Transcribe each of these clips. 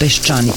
Peščanik.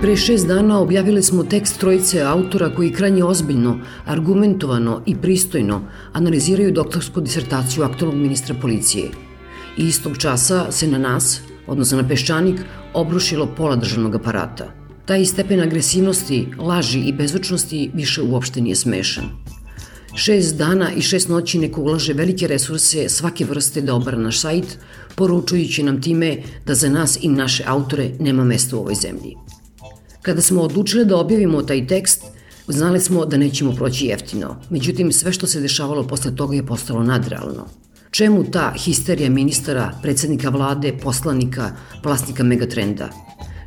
Pre šest dana objavili smo tekst trojice autora koji krajnje ozbiljno, argumentovano i pristojno analiziraju doktorsku disertaciju aktualnog ministra policije. I istog časa se na nas, odnosno na peščanik, obrušilo pola državnog aparata. Taj stepen agresivnosti, laži i bezočnosti više uopšte nije smešan. Šest dana i šest noći neko ulaže velike resurse svake vrste da obara naš sajt, poručujući nam time da za nas i naše autore nema mesta u ovoj zemlji. Kada smo odlučili da objavimo taj tekst, znali smo da nećemo proći jeftino. Međutim, sve što se dešavalo posle toga je postalo nadrealno. Čemu ta histerija ministara, predsednika vlade, poslanika, vlasnika Megatrenda?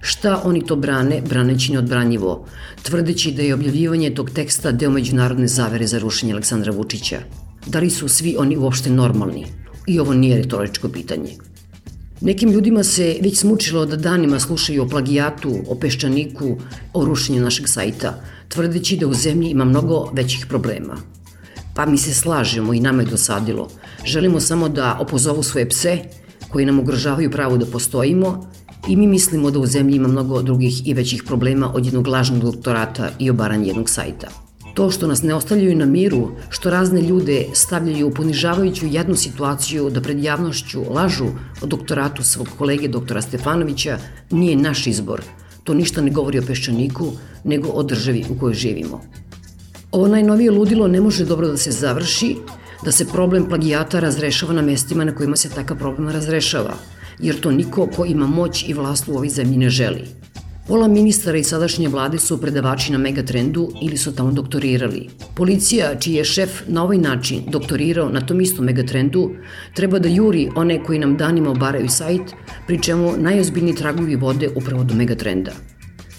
Šta oni to brane, braneći neodbranjivo, tvrdeći da je objavljivanje tog teksta deo međunarodne zavere za rušenje Aleksandra Vučića? Da li su svi oni uopšte normalni? I ovo nije retoričko pitanje. Nekim ljudima se već smučilo da danima slušaju o plagijatu, o peščaniku, o rušenju našeg sajta, tvrdeći da u zemlji ima mnogo većih problema. Pa mi se slažemo i nama je dosadilo. Želimo samo da opozovu svoje pse koji nam ugrožavaju pravo da postojimo i mi mislimo da u zemlji ima mnogo drugih i većih problema od jednog lažnog doktorata i obaranja jednog sajta. To što nas ne ostavljaju na miru, što razne ljude stavljaju u ponižavajuću jednu situaciju da pred javnošću lažu o doktoratu svog kolege doktora Stefanovića, nije naš izbor. To ništa ne govori o peščaniku, nego o državi u kojoj živimo. Ovo najnovije ludilo ne može dobro da se završi, da se problem plagijata razrešava na mestima na kojima se takav problem razrešava, jer to niko ko ima moć i vlast u ovoj zemlji ne želi. Pola ministara i sadašnje vlade su predavači na Megatrendu ili su tamo doktorirali. Policija, čiji je šef na ovaj način doktorirao na tom istom Megatrendu, treba da juri one koji nam danima obaraju sajt, pri čemu najozbiljniji tragovi vode upravo do Megatrenda.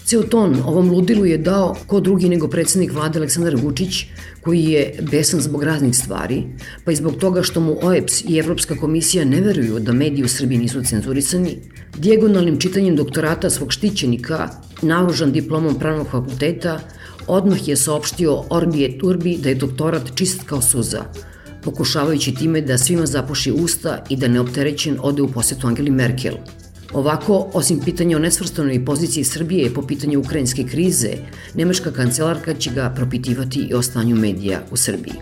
Ceo ton ovom ludilu je dao ko drugi nego predsednik vlade Aleksandar Vučić, koji je besan zbog raznih stvari, pa i zbog toga što mu OEPS i Evropska komisija ne veruju da mediji u Srbiji nisu cenzurisani, dijagonalnim čitanjem doktorata svog štićenika, naoružan diplomom pravnog fakulteta, odmah je saopštio Orbi et Urbi da je doktorat čist kao suza, pokušavajući time da svima zapuši usta i da neopterećen ode u posetu Angeli Merkel – Ovako, osim pitanja o nesvrstanoj poziciji Srbije po pitanju ukrajinske krize, nemačka kancelarka će ga propitivati i o stanju medija u Srbiji.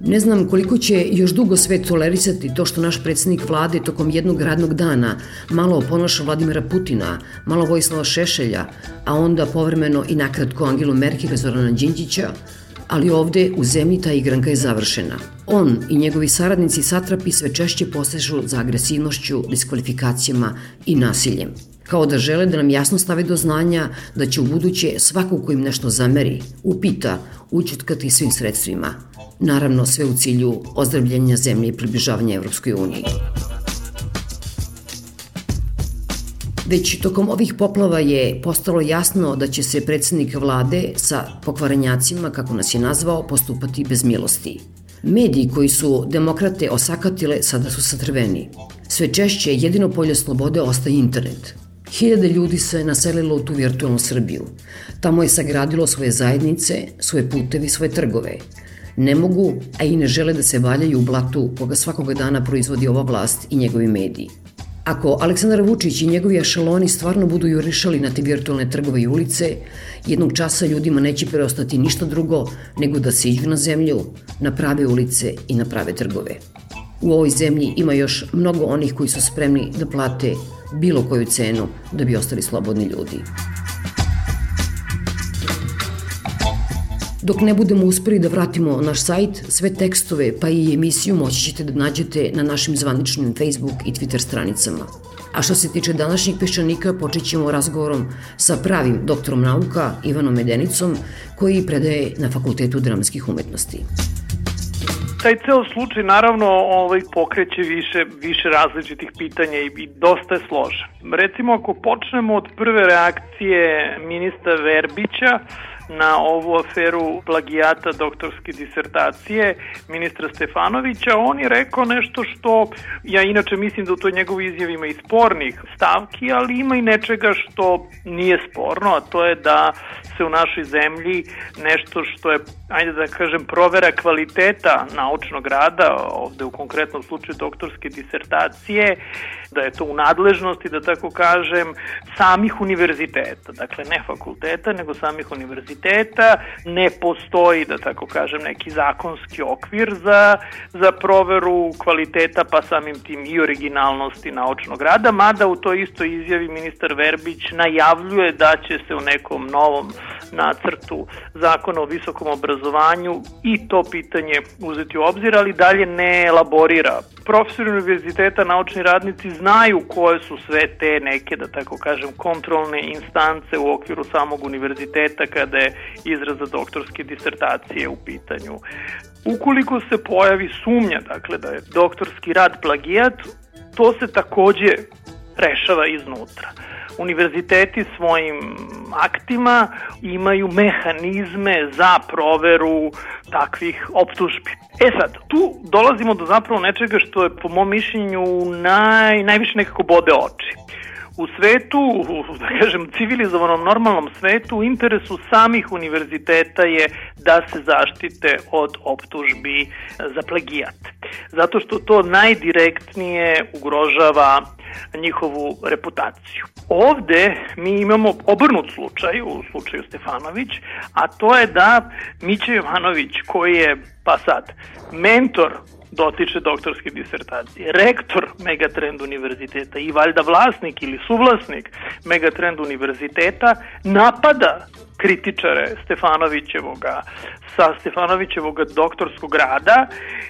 Ne znam koliko će još dugo svet tolerisati to što naš predsednik vlade tokom jednog radnog dana malo oponaša Vladimira Putina, malo Vojislava Šešelja, a onda povremeno i nakratko Angelu Merkel i Zorana Đinđića, ali ovde u zemlji ta igranka je završena. On i njegovi saradnici satrapi sve češće posežu za agresivnošću, diskvalifikacijama i nasiljem. Kao da žele da nam jasno stave do znanja da će u buduće svako ko im nešto zameri, upita, učutkati svim sredstvima. Naravno sve u cilju ozdravljenja zemlje i približavanja Evropskoj uniji. Već tokom ovih poplava je postalo jasno da će se predsednik vlade sa pokvarenjacima, kako nas je nazvao, postupati bez milosti. Mediji koji su demokrate osakatile sada su satrveni. Sve češće jedino polje slobode ostaje internet. Hiljade ljudi se naselilo u tu virtualnu Srbiju. Tamo je sagradilo svoje zajednice, svoje putevi, svoje trgove. Ne mogu, a i ne žele da se valjaju u blatu koga svakoga dana proizvodi ova vlast i njegovi mediji. Ako Aleksandar Vučić i njegovi ašaloni stvarno budu jurišali na te virtualne trgove i ulice, jednog časa ljudima neće preostati ništa drugo nego da siđu na zemlju, na prave ulice i na prave trgove. U ovoj zemlji ima još mnogo onih koji su spremni da plate bilo koju cenu da bi ostali slobodni ljudi. Dok ne budemo uspeli da vratimo naš sajt, sve tekstove pa i emisiju moći ćete da nađete na našim zvaničnim Facebook i Twitter stranicama. A što se tiče današnjeg peščanika, počet ćemo razgovorom sa pravim doktorom nauka Ivanom Medenicom, koji predaje na Fakultetu dramskih umetnosti. Taj ceo slučaj naravno ovaj, pokreće više, više različitih pitanja i, i dosta je složen. Recimo ako počnemo od prve reakcije ministra Verbića, na ovu aferu plagijata doktorske disertacije ministra Stefanovića, on je rekao nešto što ja inače mislim da u toj njegovoj izjavi ima i spornih stavki, ali ima i nečega što nije sporno, a to je da se u našoj zemlji nešto što je, ajde da kažem, provera kvaliteta naučnog rada, ovde u konkretnom slučaju doktorske disertacije, da je to u nadležnosti, da tako kažem, samih univerziteta, dakle ne fakulteta, nego samih univerziteta, ne postoji, da tako kažem, neki zakonski okvir za, za proveru kvaliteta, pa samim tim i originalnosti naučnog rada, mada u toj istoj izjavi ministar Verbić najavljuje da će se u nekom novom nacrtu zakona o visokom obrazovanju i to pitanje uzeti u obzir, ali dalje ne elaborira. Profesori univerziteta, naučni radnici znaju koje su sve te neke, da tako kažem, kontrolne instance u okviru samog univerziteta kada je izraza doktorske disertacije u pitanju. Ukoliko se pojavi sumnja, dakle, da je doktorski rad plagijat, to se takođe rešava iznutra univerziteti svojim aktima imaju mehanizme za proveru takvih optužbi. E sad, tu dolazimo do zapravo nečega što je po mom mišljenju naj, najviše nekako bode oči. U svetu, da kažem, civilizovanom normalnom svetu, u interesu samih univerziteta je da se zaštite od optužbi za plagijat. Zato što to najdirektnije ugrožava njihovu reputaciju. Ovde mi imamo obrnut slučaj, u slučaju Stefanović, a to je da Miće Jovanović, koji je, pa sad, mentor dotiče doktorske disertacije, rektor Megatrend univerziteta i valjda vlasnik ili suvlasnik Megatrend univerziteta napada kritičare Stefanovićevoga sa Stefanovićevog doktorskog rada,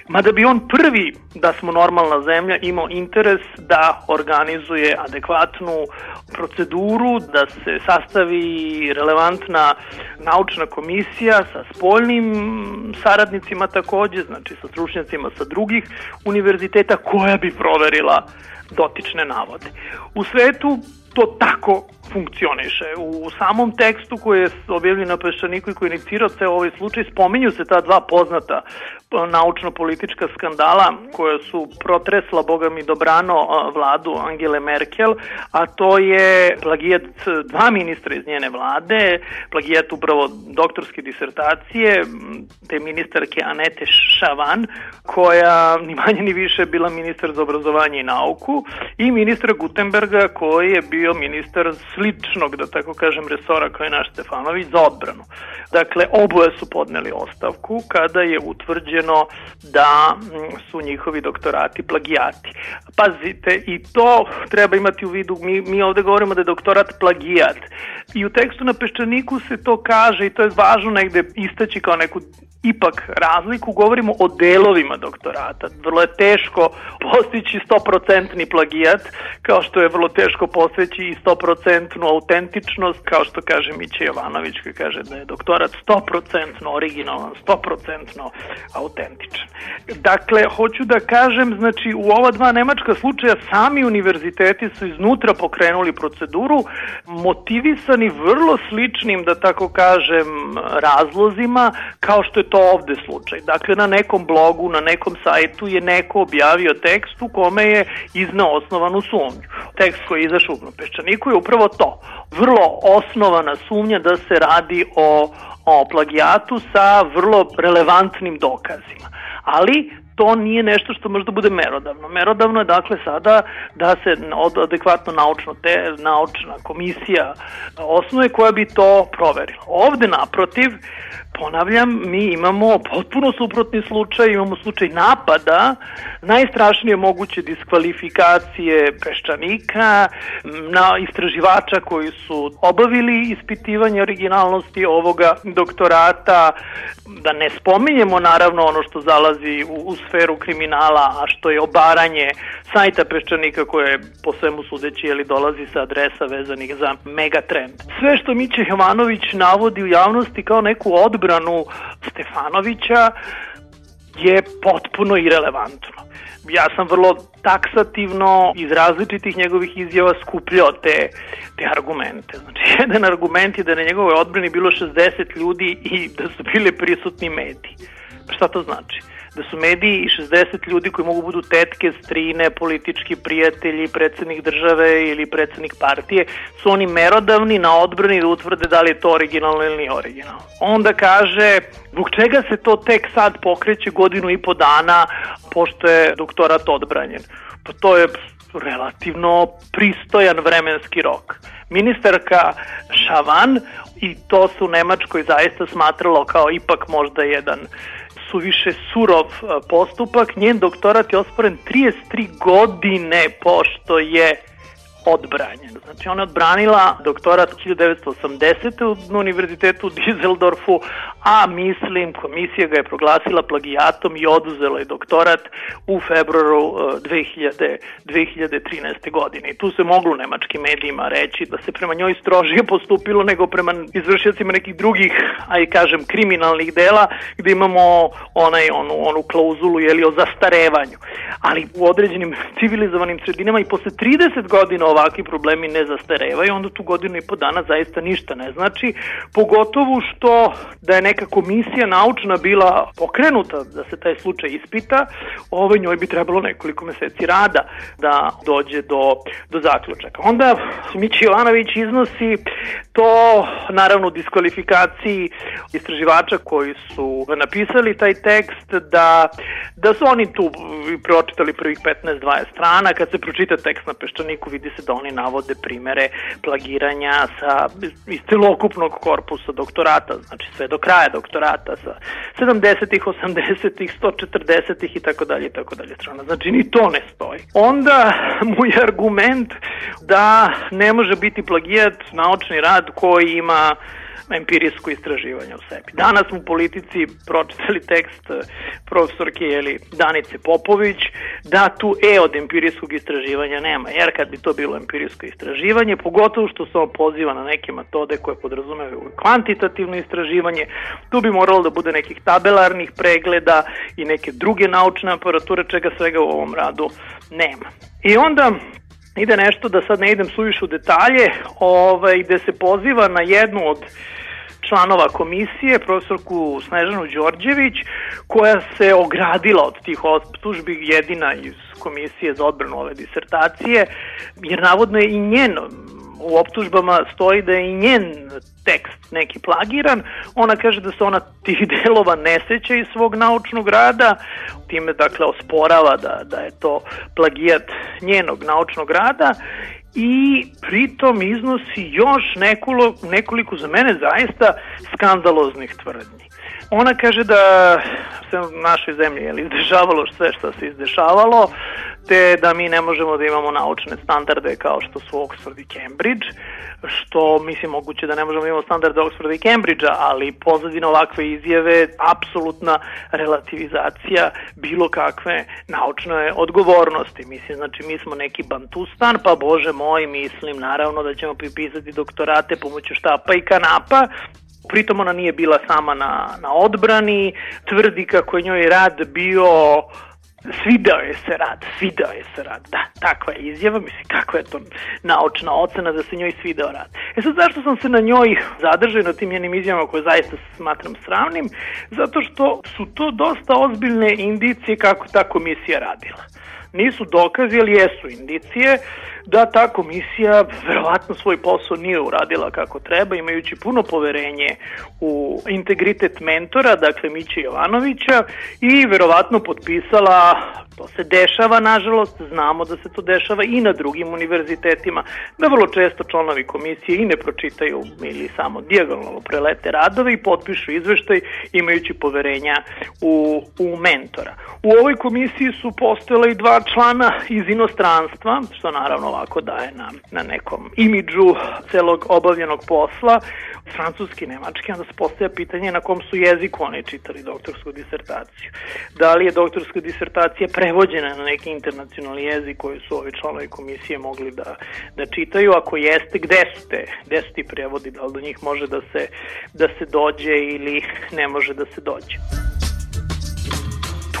mada bi on prvi, da smo normalna zemlja, imao interes da organizuje adekvatnu proceduru, da se sastavi relevantna naučna komisija sa spoljnim saradnicima takođe, znači sa stručnjacima sa drugih univerziteta koja bi proverila dotične navode. U svetu to tako funkcioniše. U samom tekstu koji je objavljen na Peščaniku i koji je inicirao ceo ovaj slučaj, spominju se ta dva poznata naučno-politička skandala koja su protresla, boga mi dobrano, vladu Angele Merkel, a to je plagijat dva ministra iz njene vlade, plagijat upravo doktorske disertacije, te ministarke Anete Šavan, koja ni manje ni više bila ministar za obrazovanje i nauku, i ministra Gutenberga koji je bio ministar sličnog, da tako kažem, resora kao je naš Stefanović za odbranu. Dakle, oboje su podneli ostavku kada je utvrđeno da mm, su njihovi doktorati plagijati. Pazite, i to treba imati u vidu, mi, mi ovde govorimo da je doktorat plagijat. I u tekstu na Peščaniku se to kaže i to je važno negde istaći kao neku ipak razliku, govorimo o delovima doktorata. Vrlo je teško postići 100% plagijat, kao što je vrlo teško postići i 100% autentičnost, kao što kaže Miće Jovanović, koji kaže da je doktorat 100% originalan, 100% autentičan. Dakle, hoću da kažem, znači, u ova dva nemačka slučaja sami univerziteti su iznutra pokrenuli proceduru, motivisani vrlo sličnim, da tako kažem, razlozima, kao što je to ovde slučaj. Dakle, na nekom blogu, na nekom sajtu je neko objavio tekst u kome je iznao osnovanu sumnju. Tekst koji je izašao u Peščaniku je upravo to. Vrlo osnovana sumnja da se radi o, o plagijatu sa vrlo relevantnim dokazima. Ali to nije nešto što može da bude merodavno. Merodavno je dakle sada da se od, adekvatno naučno te, naučna komisija osnuje koja bi to proverila. Ovde naprotiv ponavljam, mi imamo potpuno suprotni slučaj, imamo slučaj napada, najstrašnije moguće diskvalifikacije peščanika, na istraživača koji su obavili ispitivanje originalnosti ovoga doktorata, da ne spominjemo naravno ono što zalazi u, u sferu kriminala, a što je obaranje sajta peščanika koje po svemu sudeći jeli, dolazi sa adresa vezanih za megatrend. Sve što Miće Jovanović navodi u javnosti kao neku odbranu Stefanovića je potpuno irelevantno. Ja sam vrlo taksativno iz različitih njegovih izjava skupljao te, te argumente. Znači, jedan argument je da na njegovoj odbrani bilo 60 ljudi i da su bile prisutni mediji. Pa šta to znači? Da su mediji i 60 ljudi koji mogu budu tetke, strine, politički prijatelji, predsednik države ili predsednik partije, su oni merodavni na odbrani da utvrde da li je to originalno ili nije originalno. Onda kaže, zbog čega se to tek sad pokreće godinu i po dana pošto je doktorat odbranjen? Pa to je relativno pristojan vremenski rok. Ministarka Šavan i to su u Nemačkoj zaista smatralo kao ipak možda jedan suviše surov e, postupak. Njen doktorat je osporen 33 godine pošto je odbranjen. Znači ona je odbranila doktorat 1980. na univerzitetu u Düsseldorfu, a mislim komisija ga je proglasila plagijatom i oduzela je doktorat u februaru 2000, e, 2013. godine. I tu se moglo nemačkim medijima reći da se prema njoj strožije postupilo nego prema izvršicima nekih drugih, a i kažem, kriminalnih dela, gde imamo onaj, onu, onu klauzulu jeli, o zastarevanju. Ali u određenim civilizovanim sredinama i posle 30 godina ovakvi problemi ne zastarevaju, onda tu godinu i po dana zaista ništa ne znači, pogotovo što da je neka komisija naučna bila pokrenuta da se taj slučaj ispita, ovaj njoj bi trebalo nekoliko meseci rada da dođe do, do zaključaka. Onda Mići Jovanović iznosi to naravno u diskvalifikaciji istraživača koji su napisali taj tekst da, da su oni tu pročitali prvih 15-20 strana, kad se pročita tekst na Peščaniku vidi se da oni navode primere plagiranja sa, iz celokupnog korpusa doktorata, znači sve do kraja doktorata sa 70-ih, 80-ih, 140-ih i tako dalje i tako dalje strana. Znači ni to ne stoji. Onda mu je argument da ne može biti plagijat naučni rad koji ima empirijsko istraživanje u sebi. Danas smo u politici pročitali tekst eh, profesorke Jeli Danice Popović da tu E od empirijskog istraživanja nema, jer kad bi to bilo empirijsko istraživanje, pogotovo što se on poziva na neke metode koje podrazumevaju kvantitativno istraživanje, tu bi moralo da bude nekih tabelarnih pregleda i neke druge naučne aparature, čega svega u ovom radu nema. I onda ide nešto da sad ne idem suviše u detalje, ovaj, gde se poziva na jednu od članova komisije, profesorku Snežanu Đorđević, koja se ogradila od tih optužbi jedina iz komisije za odbranu ove disertacije, jer navodno je i njen u optužbama stoji da je i njen tekst neki plagiran, ona kaže da se ona tih delova ne seća iz svog naučnog rada, time dakle osporava da, da je to plagijat njenog naučnog rada i pritom iznosi još nekoliko, nekoliko za mene zaista skandaloznih tvrdnji. Ona kaže da se u našoj zemlji je izdešavalo sve što se izdešavalo, te da mi ne možemo da imamo naučne standarde kao što su Oxford i Cambridge, što mislim moguće da ne možemo da imamo standarde Oxforda i Cambridgea, ali pozadina ovakve izjave apsolutna relativizacija bilo kakve naučne odgovornosti. Mislim, znači mi smo neki bantustan, pa bože moj, mislim naravno da ćemo pripisati doktorate pomoću štapa i kanapa, Pritom ona nije bila sama na, na odbrani, tvrdi kako je njoj rad bio Svidao je se rad, svidao je se rad, da, takva je izjava, mislim, kakva je to naučna ocena da se njoj svidao rad. E sad, zašto sam se na njoj zadržao na tim njenim izjavama koje zaista smatram sravnim? Zato što su to dosta ozbiljne indicije kako ta komisija radila. Nisu dokazi, ali jesu indicije da ta komisija verovatno svoj posao nije uradila kako treba, imajući puno poverenje u integritet mentora, dakle Miće Jovanovića, i verovatno potpisala, to se dešava nažalost, znamo da se to dešava i na drugim univerzitetima, da vrlo često članovi komisije i ne pročitaju ili samo dijagonalno prelete radove i potpišu izveštaj imajući poverenja u, u mentora. U ovoj komisiji su postojala i dva člana iz inostranstva, što naravno ovako daje na, na nekom imidžu celog obavljenog posla, francuski, nemački, onda se postaja pitanje na kom su jeziku oni čitali doktorsku disertaciju. Da li je doktorska disertacija prevođena na neki internacionalni jezik koji su ovi članovi komisije mogli da, da čitaju, ako jeste, gde su te, gde su ti prevodi, da li do njih može da se, da se dođe ili ne može da se dođe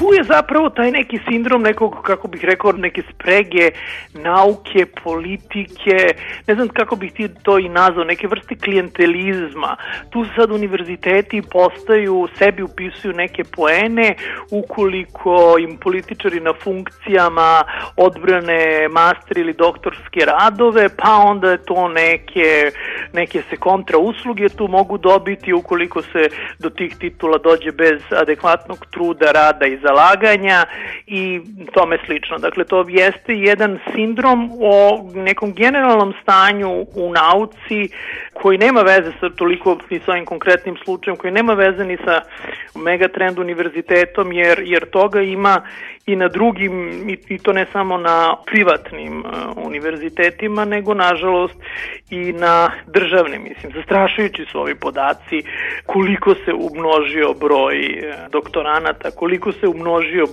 tu je zapravo taj neki sindrom nekog, kako bih rekao, neke sprege, nauke, politike, ne znam kako bih ti to i nazvao, neke vrste klijentelizma. Tu sad univerziteti postaju, sebi upisuju neke poene, ukoliko im političari na funkcijama odbrane master ili doktorske radove, pa onda je to neke, neke se kontra usluge tu mogu dobiti ukoliko se do tih titula dođe bez adekvatnog truda, rada i za zalaganja i tome slično. Dakle, to jeste jedan sindrom o nekom generalnom stanju u nauci koji nema veze sa toliko i sa ovim konkretnim slučajem, koji nema veze ni sa megatrend univerzitetom, jer, jer toga ima i na drugim, i, i to ne samo na privatnim uh, univerzitetima, nego nažalost i na državnim, mislim. Zastrašujući su ovi podaci koliko se umnožio broj uh, doktoranata, koliko se umnožio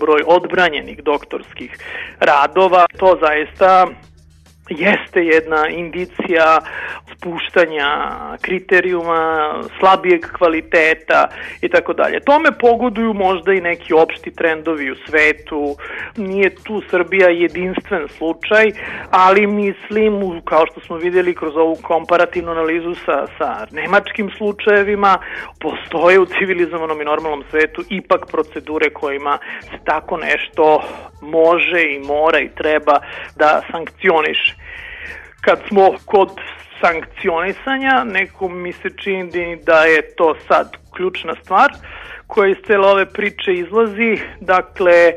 broj odbranjenih doktorskih radova. To zaista jeste jedna indicija spuštanja kriterijuma, slabijeg kvaliteta i tako dalje. Tome pogoduju možda i neki opšti trendovi u svetu. Nije tu Srbija jedinstven slučaj, ali mislim, kao što smo videli kroz ovu komparativnu analizu sa, sa nemačkim slučajevima, postoje u civilizovanom i normalnom svetu ipak procedure kojima se tako nešto može i mora i treba da sankcioniše. Kad smo kod sankcionisanja, nekom mi se čini da je to sad ključna stvar koja iz cele ove priče izlazi. Dakle,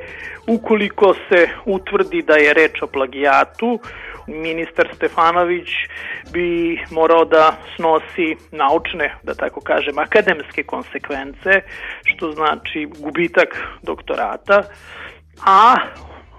ukoliko se utvrdi da je reč o plagijatu, ministar Stefanović bi morao da snosi naučne, da tako kažem, akademske konsekvence, što znači gubitak doktorata, a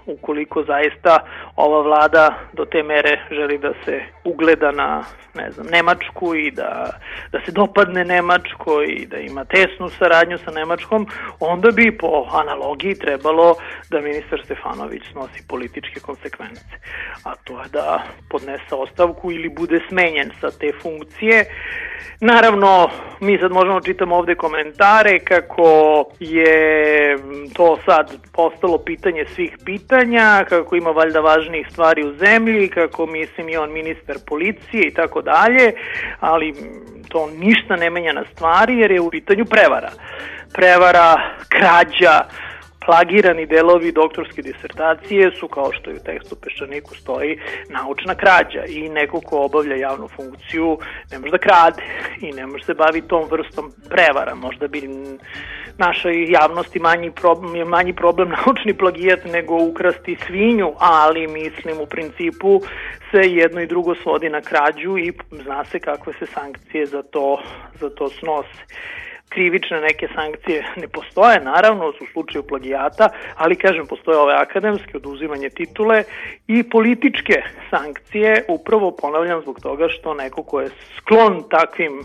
ukoliko zaista ova vlada do te mere želi da se ugleda na ne znam, Nemačku i da, da se dopadne Nemačkoj i da ima tesnu saradnju sa Nemačkom, onda bi po analogiji trebalo da ministar Stefanović snosi političke konsekvence. A to je da podnese ostavku ili bude smenjen sa te funkcije. Naravno, mi sad možemo da čitamo ovde komentare kako je to sad postalo pitanje svih pitanja, kako ima valjda važnijih stvari u zemlji, kako mislim i on ministar policije i tako dalje, ali to ništa ne menja na stvari jer je u pitanju prevara. Prevara, krađa, plagirani delovi doktorske disertacije su, kao što i u tekstu Peščaniku stoji, naučna krađa i neko ko obavlja javnu funkciju ne može da krade i ne može se bavi tom vrstom prevara. Možda bi našoj javnosti manji problem, manji problem naučni plagijat nego ukrasti svinju, ali mislim u principu se jedno i drugo svodi na krađu i zna se kakve se sankcije za to, za to snose. Krivične neke sankcije ne postoje, naravno, u slučaju plagijata, ali kažem, postoje ove akademske, oduzimanje titule i političke sankcije, upravo ponavljam zbog toga što neko ko je sklon takvim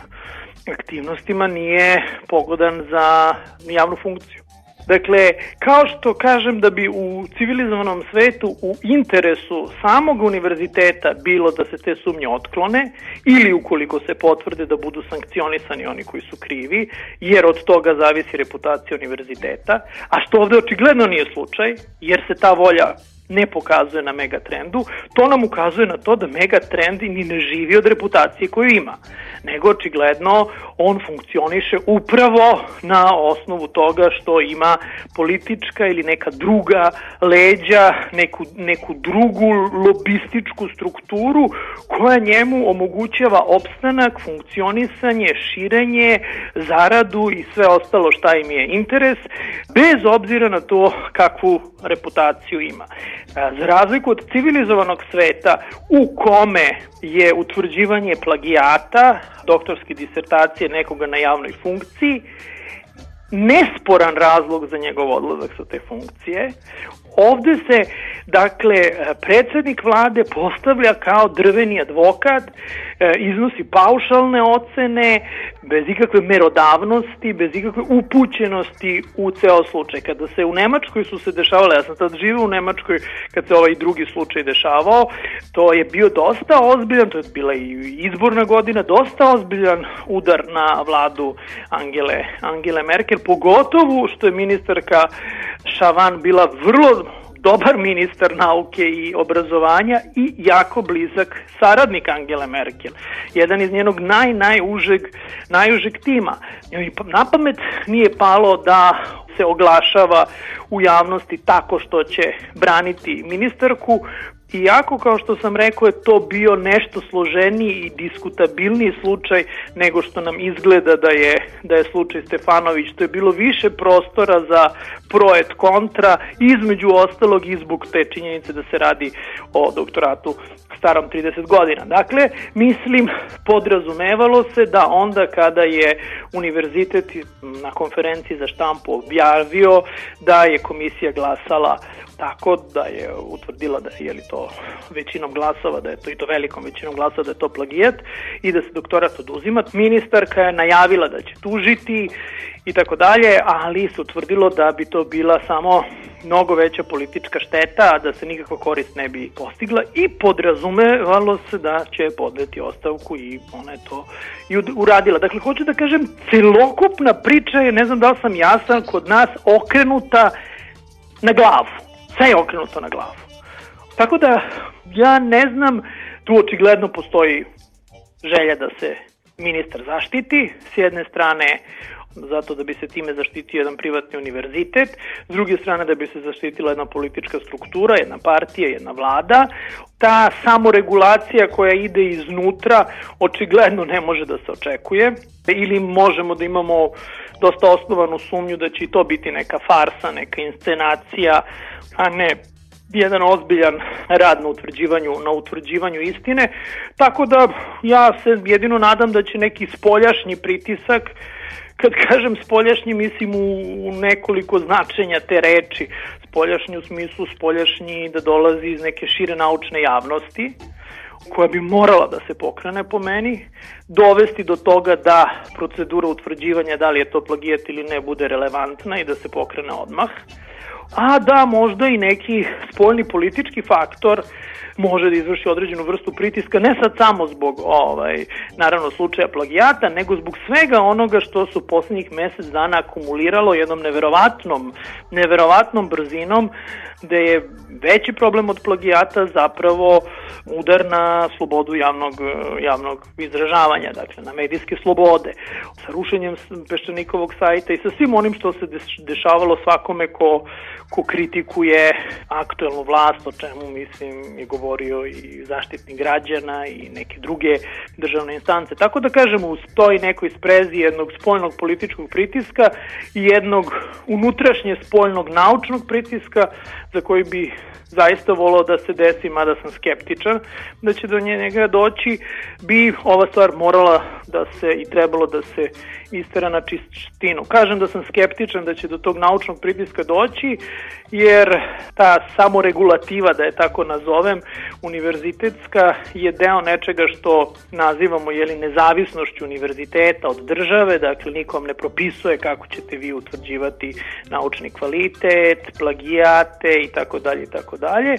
aktivnostima nije pogodan za javnu funkciju. Dakle, kao što kažem da bi u civilizovanom svetu u interesu samog univerziteta bilo da se te sumnje otklone ili ukoliko se potvrde da budu sankcionisani oni koji su krivi, jer od toga zavisi reputacija univerziteta, a što ovde očigledno nije slučaj, jer se ta volja ne pokazuje na megatrendu, to nam ukazuje na to da megatrend ni ne živi od reputacije koju ima, nego očigledno on funkcioniše upravo na osnovu toga što ima politička ili neka druga leđa, neku, neku drugu lobističku strukturu koja njemu omogućava opstanak, funkcionisanje, širenje, zaradu i sve ostalo šta im je interes, bez obzira na to kakvu reputaciju ima. Za razliku od civilizovanog sveta u kome je utvrđivanje plagijata, doktorske disertacije nekoga na javnoj funkciji, nesporan razlog za njegov odlazak sa te funkcije. Ovde se, dakle, predsednik vlade postavlja kao drveni advokat, e, iznosi paušalne ocene, bez ikakve merodavnosti, bez ikakve upućenosti u ceo slučaj. Kada se u Nemačkoj su se dešavale, ja sam tad živio u Nemačkoj kad se ovaj drugi slučaj dešavao, to je bio dosta ozbiljan, to je bila i izborna godina, dosta ozbiljan udar na vladu Angele, Angele Merkel, pogotovo što je ministarka Šavan bila vrlo dobar ministar nauke i obrazovanja i jako blizak saradnik Angele Merkel. Jedan iz njenog naj, najužeg, najužeg tima. Na pamet nije palo da se oglašava u javnosti tako što će braniti ministarku, Iako, kao što sam rekao, je to bio nešto složeniji i diskutabilniji slučaj nego što nam izgleda da je, da je slučaj Stefanović. To je bilo više prostora za proet kontra, između ostalog i zbog te činjenice da se radi o doktoratu starom 30 godina. Dakle, mislim, podrazumevalo se da onda kada je univerzitet na konferenciji za štampu objavio da je komisija glasala tako da je utvrdila da je li to većinom glasova, da je to i to velikom većinom glasova da je to plagijat i da se doktorat oduzima. Ministarka je najavila da će tužiti i tako dalje, ali se utvrdilo da bi to bila samo mnogo veća politička šteta, a da se nikakva korist ne bi postigla i podrazumevalo se da će podveti ostavku i ona je to i uradila. Dakle, hoću da kažem, celokupna priča je, ne znam da li sam jasan, kod nas okrenuta na glavu sve je okrenuto na glavu. Tako da ja ne znam, tu očigledno postoji želja da se ministar zaštiti, s jedne strane zato da bi se time zaštitio jedan privatni univerzitet, s druge strane da bi se zaštitila jedna politička struktura, jedna partija, jedna vlada. Ta samoregulacija koja ide iznutra očigledno ne može da se očekuje ili možemo da imamo dosta osnovanu sumnju da će to biti neka farsa, neka inscenacija, a ne jedan ozbiljan rad na utvrđivanju, na utvrđivanju istine, tako da ja se jedino nadam da će neki spoljašnji pritisak kad kažem spoljašnji mislim u, u nekoliko značenja te reči, spoljašnji u smislu spoljašnji da dolazi iz neke šire naučne javnosti, koja bi morala da se pokrene po meni, dovesti do toga da procedura utvrđivanja da li je to plagijat ili ne bude relevantna i da se pokrene odmah. A da možda i neki spoljni politički faktor može da izvrši određenu vrstu pritiska, ne sad samo zbog ovaj, naravno slučaja plagijata, nego zbog svega onoga što su poslednjih mesec dana akumuliralo jednom neverovatnom, neverovatnom brzinom, da je veći problem od plagijata zapravo udar na slobodu javnog, javnog izražavanja, dakle na medijske slobode, sa rušenjem Peščanikovog sajta i sa svim onim što se dešavalo svakome ko, ko kritikuje aktuelnu vlast, o čemu mislim je govorio i zaštitni građana i neke druge državne instance. Tako da kažemo, toj nekoj sprezi jednog spoljnog političkog pritiska i jednog unutrašnje spoljnog naučnog pritiska za koji bi zaista volao da se desi, mada sam skeptičan da će do njega doći, bi ova stvar morala da se i trebalo da se istera na čistinu. Kažem da sam skeptičan da će do tog naučnog pritiska doći, jer ta samoregulativa, da je tako nazovem, univerzitetska je deo nečega što nazivamo jeli, nezavisnošću univerziteta od države, dakle nikom ne propisuje kako ćete vi utvrđivati naučni kvalitet, plagijate i tako dalje i tako dalje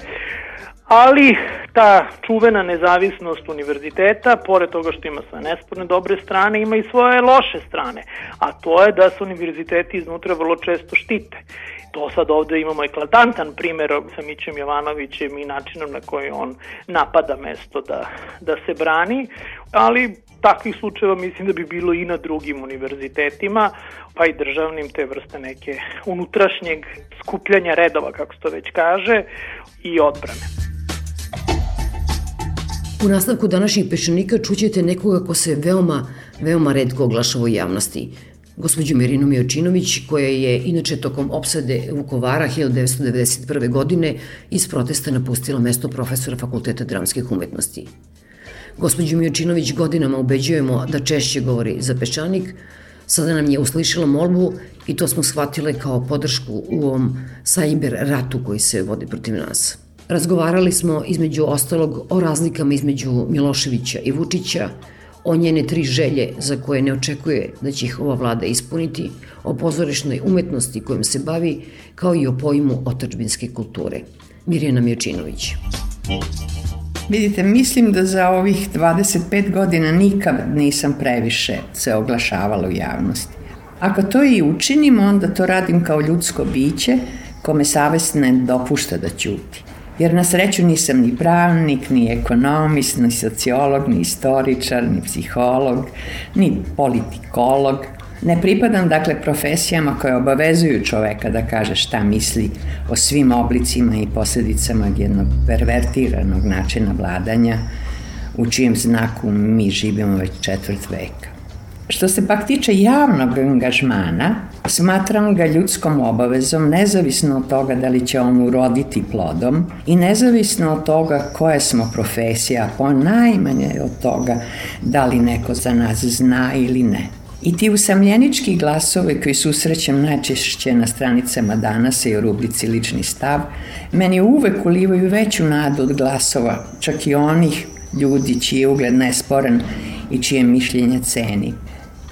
ali ta čuvena nezavisnost univerziteta, pored toga što ima sve nesporne dobre strane, ima i svoje loše strane, a to je da se univerziteti iznutra vrlo često štite. To sad ovde imamo eklatantan primer sa Mićem Jovanovićem i načinom na koji on napada mesto da, da se brani, ali takvih slučajeva mislim da bi bilo i na drugim univerzitetima, pa i državnim te vrste neke unutrašnjeg skupljanja redova, kako se to već kaže, i odbrane. U nastavku današnjih pešenika čućete nekoga ko se veoma, veoma redko oglašava u javnosti. Gospođu Mirinu Miočinović, koja je inače tokom opsade Vukovara 1991. godine iz protesta napustila mesto profesora Fakulteta dramskih umetnosti. Gospođu Miočinović godinama ubeđujemo da češće govori za peščanik, sada nam je uslišila molbu i to smo shvatile kao podršku u ovom sajber ratu koji se vodi protiv nas. Razgovarali smo između ostalog o razlikama između Miloševića i Vučića, o njene tri želje za koje ne očekuje da će ih ova vlada ispuniti, o pozorišnoj umetnosti kojom se bavi, kao i o pojmu otačbinske kulture. Mirjana Mjočinović. Vidite, mislim da za ovih 25 godina nikad nisam previše se oglašavala u javnosti. Ako to i učinim, onda to radim kao ljudsko biće kome savest ne dopušta da ćuti jer na sreću nisam ni pravnik, ni ekonomist, ni sociolog, ni istoričar, ni psiholog, ni politikolog. Ne pripadam dakle profesijama koje obavezuju čoveka da kaže šta misli o svim oblicima i posledicama jednog pervertiranog načina vladanja u čijem znaku mi živimo već četvrt veka. Što se pak tiče javnog angažmana, smatram ga ljudskom obavezom nezavisno od toga da li će on uroditi plodom i nezavisno od toga koje smo profesija, po najmanje od toga da li neko za nas zna ili ne. I ti usamljenički glasove koji susrećem najčešće na stranicama danas i u rubrici Lični stav, meni uvek ulivaju veću nadu od glasova, čak i onih ljudi čiji je ugled nesporan i čije mišljenje ceni.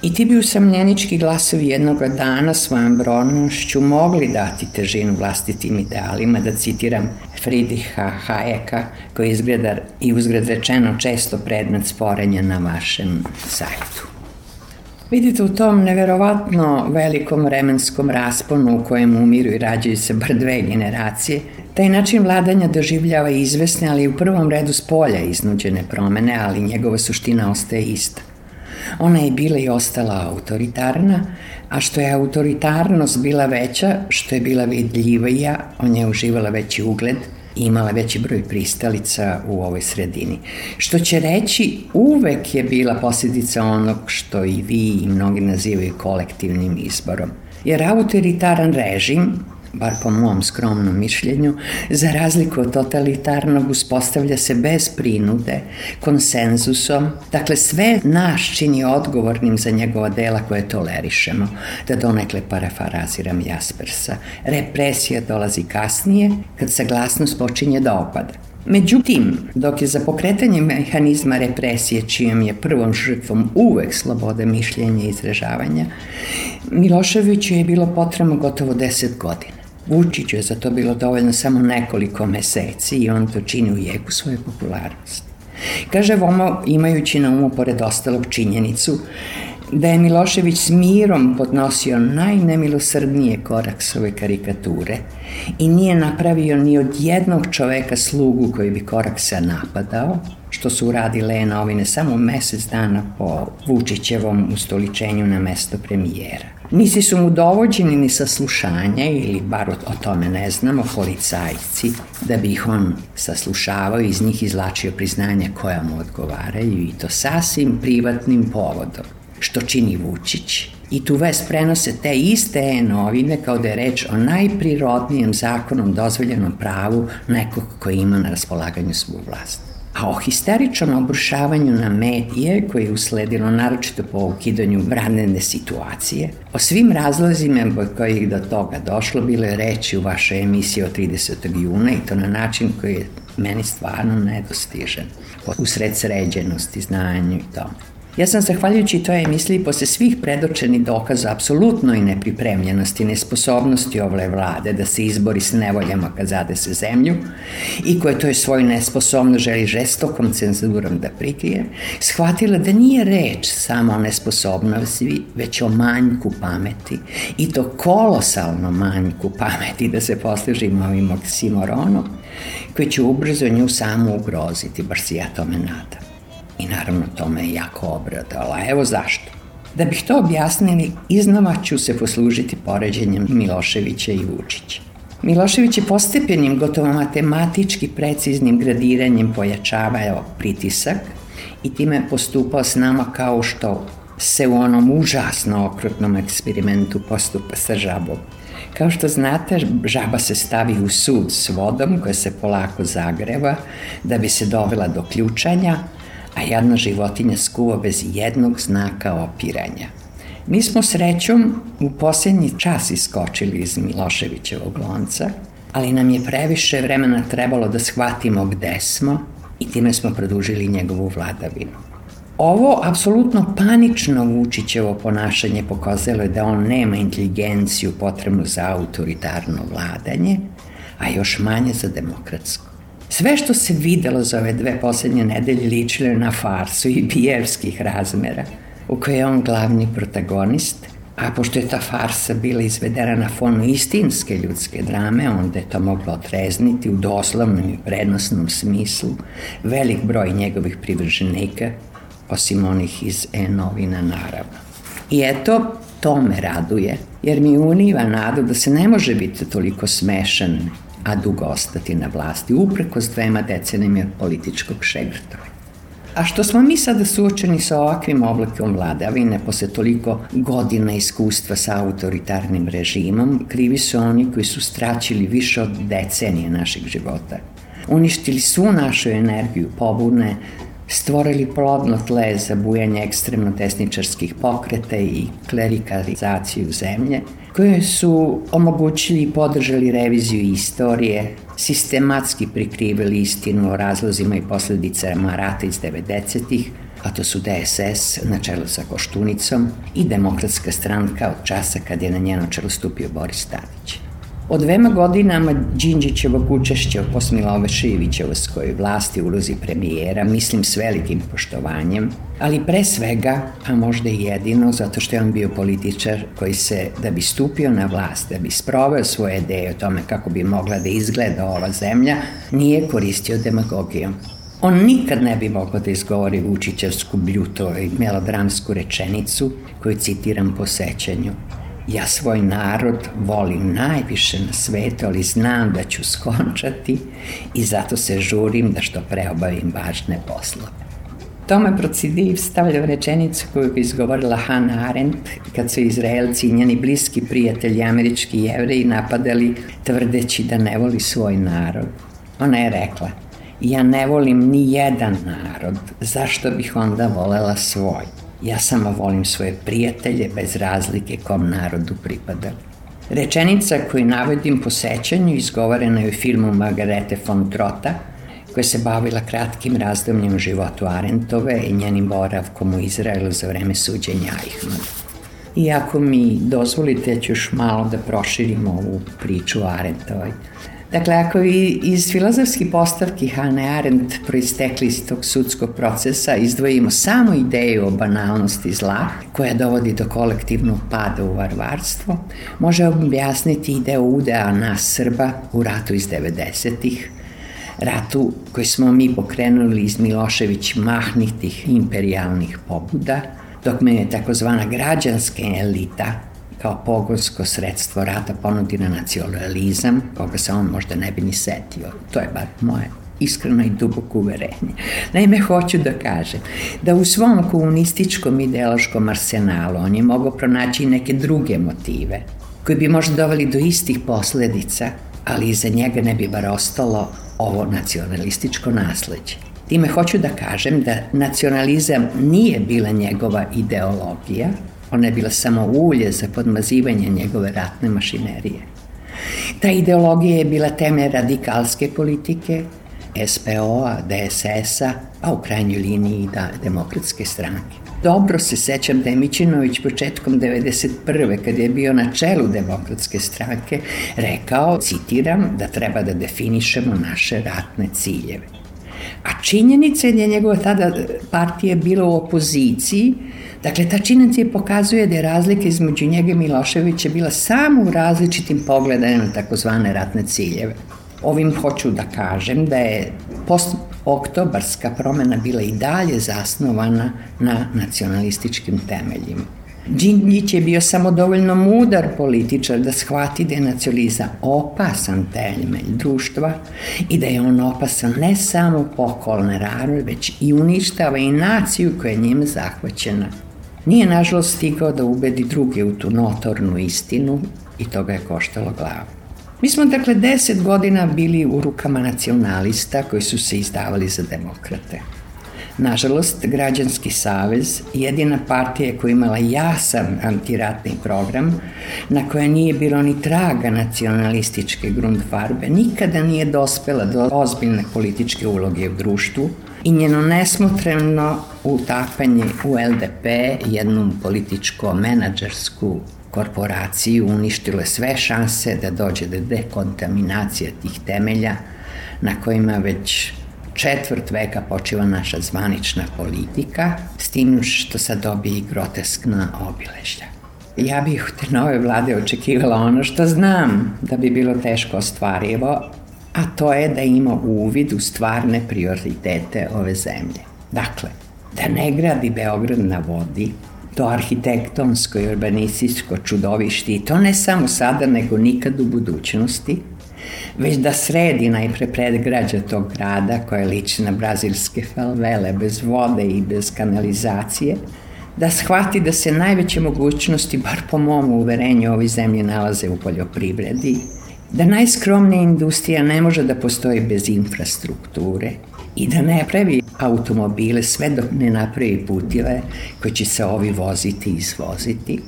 I ti bi usamljenički glasovi jednoga dana svojom brojnošću mogli dati težinu vlastitim idealima, da citiram Friedricha Hayeka, koji izgleda i uzgled rečeno često predmet sporenja na vašem sajtu. Vidite u tom neverovatno velikom vremenskom rasponu u kojem umiru i rađaju se bar dve generacije, taj način vladanja doživljava izvesne, ali u prvom redu s polja iznuđene promene, ali njegova suština ostaje ista. Ona je bila i ostala autoritarna, a što je autoritarnost bila veća, što je bila vidljivija, on je uživala veći ugled i imala veći broj pristalica u ovoj sredini. Što će reći, uvek je bila posljedica onog što i vi i mnogi nazivaju kolektivnim izborom. Jer autoritaran režim bar po mom skromnom mišljenju, za razliku od totalitarnog uspostavlja se bez prinude, konsenzusom, dakle sve nas čini odgovornim za njegova dela koje tolerišemo, da donekle parafaraziram Jaspersa. Represija dolazi kasnije, kad saglasnost počinje da opada. Međutim, dok je za pokretanje mehanizma represije, čijom je prvom žrtvom uvek sloboda mišljenja i izražavanja, Miloševiću je bilo potrebno gotovo 10 godina. Vučiću je za to bilo dovoljno samo nekoliko meseci i on to čini u jeku svoje popularnosti. Kaže Vomo, imajući na umu pored ostalog činjenicu da je Milošević s mirom podnosio najnemilosrdnije koraksove karikature i nije napravio ni od jednog čoveka slugu koji bi koraksa napadao, što su uradile novine samo mesec dana po Vučićevom ustoličenju na mesto premijera. Nisi su mu dovođeni ni saslušanje, ili bar o tome ne znamo, policajci, da bi ih on saslušavao i iz njih izlačio priznanja koja mu odgovaraju i to sasvim privatnim povodom, što čini Vučić. I tu vest prenose te iste e-novine kao da je reč o najprirodnijem zakonom dozvoljenom pravu nekog koji ima na raspolaganju svu vlast a o histeričnom obrušavanju na medije koje je usledilo naročito po ukidanju branene situacije, o svim razlozima kojih koji do toga došlo bilo je reći u vašoj emisiji od 30. juna i to na način koji je meni stvarno nedostižen, usred sređenosti, znanju i tome. Ja sam zahvaljujući toj emisiji posle svih predočenih dokaza apsolutnoj nepripremljenosti, nesposobnosti ove vlade da se izbori s nevoljama kad zade se zemlju i koje to je svoju nesposobnost želi žestokom cenzurom da prikrije, shvatila da nije reč samo o nesposobnosti, već o manjku pameti i to kolosalno manjku pameti da se poslužimo ovim oksimoronom koji će ubrzo nju samo ugroziti, bar se ja tome nadam. I naravno to me je jako obradala. Evo zašto. Da bih to objasnili, iznova ću se poslužiti poređenjem Miloševića i Vučića. Milošević je postepenim, gotovo matematički preciznim gradiranjem pojačavao pritisak i time postupao s nama kao što se u onom užasno okrutnom eksperimentu postupa sa žabom. Kao što znate, žaba se stavi u sud s vodom koja se polako zagreva da bi se dovela do ključanja, a jedna životinja skuva bez jednog znaka opiranja. Mi smo srećom u posljednji čas iskočili iz Miloševićevog lonca, ali nam je previše vremena trebalo da shvatimo gde smo i time smo produžili njegovu vladavinu. Ovo apsolutno panično Vučićevo ponašanje pokazalo je da on nema inteligenciju potrebnu za autoritarno vladanje, a još manje za demokratsko. Sve što se videlo za ove dve poslednje nedelje ličilo na farsu i bijevskih razmera, u kojoj je on glavni protagonist, a pošto je ta farsa bila izvedena na fonu istinske ljudske drame, onda je to moglo otrezniti u doslovnom i prednosnom smislu velik broj njegovih privrženika, osim onih iz e-novina naravno. I eto, to me raduje, jer mi univa nadu da se ne može biti toliko smešan a dugo ostati na vlasti, upreko s dvema decenima političkog šegrtovanja. A što smo mi sada suočeni sa ovakvim oblikom vladavine posle toliko godina iskustva sa autoritarnim režimom, krivi su oni koji su straćili više od decenije našeg života. Uništili su našu energiju pobune, stvorili plodno tle za bujanje ekstremno desničarskih pokreta i klerikalizaciju zemlje, koje su omogućili i podržali reviziju istorije, sistematski prikrivili istinu o razlozima i posledicama rata iz 90-ih, a to su DSS na čelu sa Koštunicom i Demokratska stranka od časa kad je na njeno čelo stupio Boris Tadić. Od dvema godinama Đinđićevog učešća u posmilove Šivićevskoj vlasti ulozi premijera, mislim s velikim poštovanjem, ali pre svega, a možda i jedino, zato što je on bio političar koji se, da bi stupio na vlast, da bi sproveo svoje ideje o tome kako bi mogla da izgleda ova zemlja, nije koristio demagogijom. On nikad ne bi mogao da izgovori Vučićevsku bljuto i melodramsku rečenicu koju citiram po sećanju. Ja svoj narod volim najviše na svetu, ali znam da ću skončati i zato se žurim da što pre obavim važne poslove. Tome Procidiv stavlja rečenicu koju je izgovorila Hannah Arendt kad su Izraelci i njeni bliski prijatelji američki jevreji napadali tvrdeći da ne voli svoj narod. Ona je rekla, ja ne volim ni jedan narod, zašto bih onda volela svoj? Ja samo volim svoje prijatelje bez razlike kom narodu pripada. Rečenica koju navodim po sećanju izgovorena je u filmu Margarete von Trota, koja se bavila kratkim razdomljem životu Arentove i njenim boravkom u Izraelu za vreme suđenja Eichmann. Iako mi dozvolite, ću još malo da proširimo ovu priču o Arentovoj. Dakle, ako vi iz filozofskih postavki Hane Arendt proistekli iz tog sudskog procesa izdvojimo samo ideju o banalnosti zla, koja dovodi do kolektivnog pada u varvarstvo, može objasniti ideo udea nas Srba u ratu iz 90-ih, ratu koji smo mi pokrenuli iz Milošević mahnitih imperialnih pobuda, dok me je takozvana građanska elita kao pogonsko sredstvo rata ponudi na nacionalizam, koga se on možda ne bi ni setio. To je bar moje iskreno i duboko uverenje. Naime, hoću da kažem da u svom komunističkom ideološkom arsenalu on je mogao pronaći neke druge motive koji bi možda doveli do istih posledica, ali iza njega ne bi bar ostalo ovo nacionalističko nasledđe. Time hoću da kažem da nacionalizam nije bila njegova ideologija, Ona je bila samo ulje za podmazivanje njegove ratne mašinerije. Ta ideologija je bila teme radikalske politike, SPO-a, DSS-a, a u krajnjoj liniji da demokratske stranke. Dobro se sećam da je Mićinović početkom 91. kad je bio na čelu demokratske stranke rekao, citiram, da treba da definišemo naše ratne ciljeve. A činjenica je da je njegova tada partija bila u opoziciji, Dakle, ta činjenica pokazuje da je razlika između njega i Miloševića bila samo u različitim pogledanjem na takozvane ratne ciljeve. Ovim hoću da kažem da je post-oktobarska promena bila i dalje zasnovana na nacionalističkim temeljima. Đinđić je bio samo dovoljno mudar političar da shvati da je nacionalizam opasan temelj društva i da je on opasan ne samo po okolne rane, već i uništava i naciju koja je njima zahvaćena. Nije nažalost stigao da ubedi druge u tu notornu istinu i to ga je koštalo glavu. Mi smo dakle deset godina bili u rukama nacionalista koji su se izdavali za demokrate. Nažalost, Građanski savez, jedina partija koja imala jasan antiratni program, na koja nije bilo ni traga nacionalističke grundfarbe, nikada nije dospela do ozbiljne političke uloge u društvu i njeno nesmotreno utapanje u LDP, jednu političko-menadžersku korporaciju uništile sve šanse da dođe do dekontaminacije tih temelja na kojima već četvrt veka počiva naša zvanična politika, s tim što sad dobije i groteskna obiležja. Ja bih od te nove vlade očekivala ono što znam da bi bilo teško ostvarivo, a to je da ima uvid u stvarne prioritete ove zemlje. Dakle, da ne gradi Beograd na vodi, to arhitektonsko i urbanističko čudovište i to ne samo sada nego nikad u budućnosti, već da sredi najpre predgrađa tog grada koja liči na brazilske falvele bez vode i bez kanalizacije, da shvati da se najveće mogućnosti, bar po mom uverenju, ovi zemlje nalaze u poljoprivredi, da najskromnija industrija ne može da postoji bez infrastrukture i da ne pravi automobile sve dok ne napravi putile koji će se ovi voziti i izvoziti.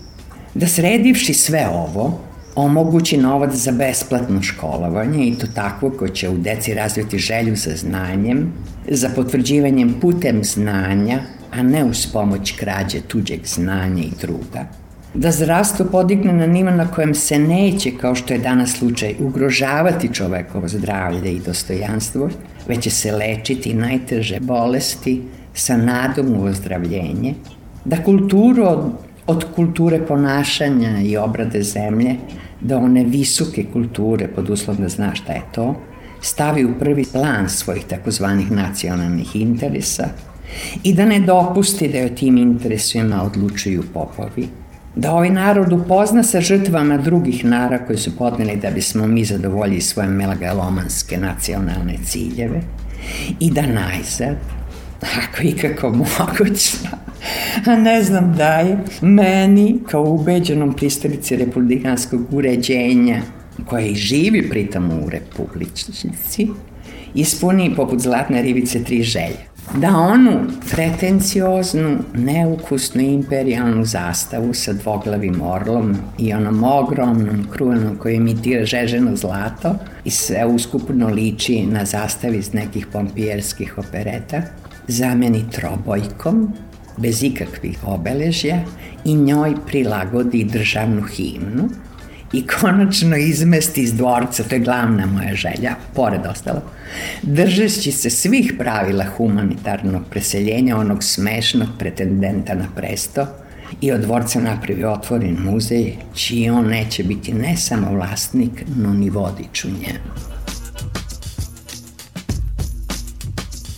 Da sredivši sve ovo, omogući novac za besplatno školovanje i to takvo ko će u deci razviti želju za znanjem, za potvrđivanjem putem znanja, a ne uz pomoć krađe tuđeg znanja i truda. Da zdravstvo podigne na nivo na kojem se neće, kao što je danas slučaj, ugrožavati čovekovo zdravlje i dostojanstvo, već će se lečiti najteže bolesti sa nadom u ozdravljenje, da kulturu od, od kulture ponašanja i obrade zemlje, da one visoke kulture, pod uslovom da zna šta je to, stavi u prvi plan svojih takozvanih nacionalnih interesa i da ne dopusti da o tim interesima odlučuju popovi, da ovaj narod upozna sa žrtvama drugih nara koji su podneli da bismo mi zadovoljili svoje melagalomanske nacionalne ciljeve i da najzad, ako i kako mogućno, a ne znam da je meni kao ubeđenom pristalici republikanskog uređenja koja i živi pritom u republičnici, ispuni poput zlatne ribice tri želje da onu pretencioznu, neukusnu imperijalnu zastavu sa dvoglavim orlom i onom ogromnom kruvenom koji imitira žeženo zlato i sve uskupno liči na zastav iz nekih pompijerskih opereta, zameni trobojkom, bez ikakvih obeležja i njoj prilagodi državnu himnu, i konačno izmesti iz dvorca, to je glavna moja želja, pored ostalo, držeći se svih pravila humanitarnog preseljenja onog smešnog pretendenta na presto i od dvorca napravi otvoren muzej, čiji on neće biti ne samo vlasnik, no ni vodič u njemu.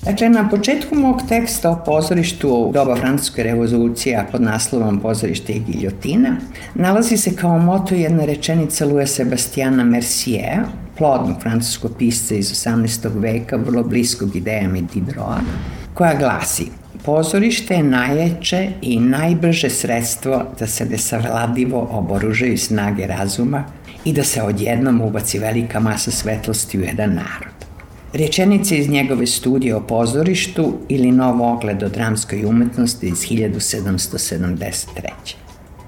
Dakle, na početku mog teksta o pozorištu doba francuske revolucije pod naslovom Pozorište i giljotina nalazi se kao moto jedna rečenica Louis Sebastiana Mercier, plodnog francuskog pisca iz 18. veka, vrlo bliskog idejama Diderota, koja glasi Pozorište je najjače i najbrže sredstvo da se nesavladivo oboružaju snage razuma i da se odjednom ubaci velika masa svetlosti u jedan narod. Rečenice iz njegove studije o pozorištu ili novo ogled o dramskoj umetnosti iz 1773.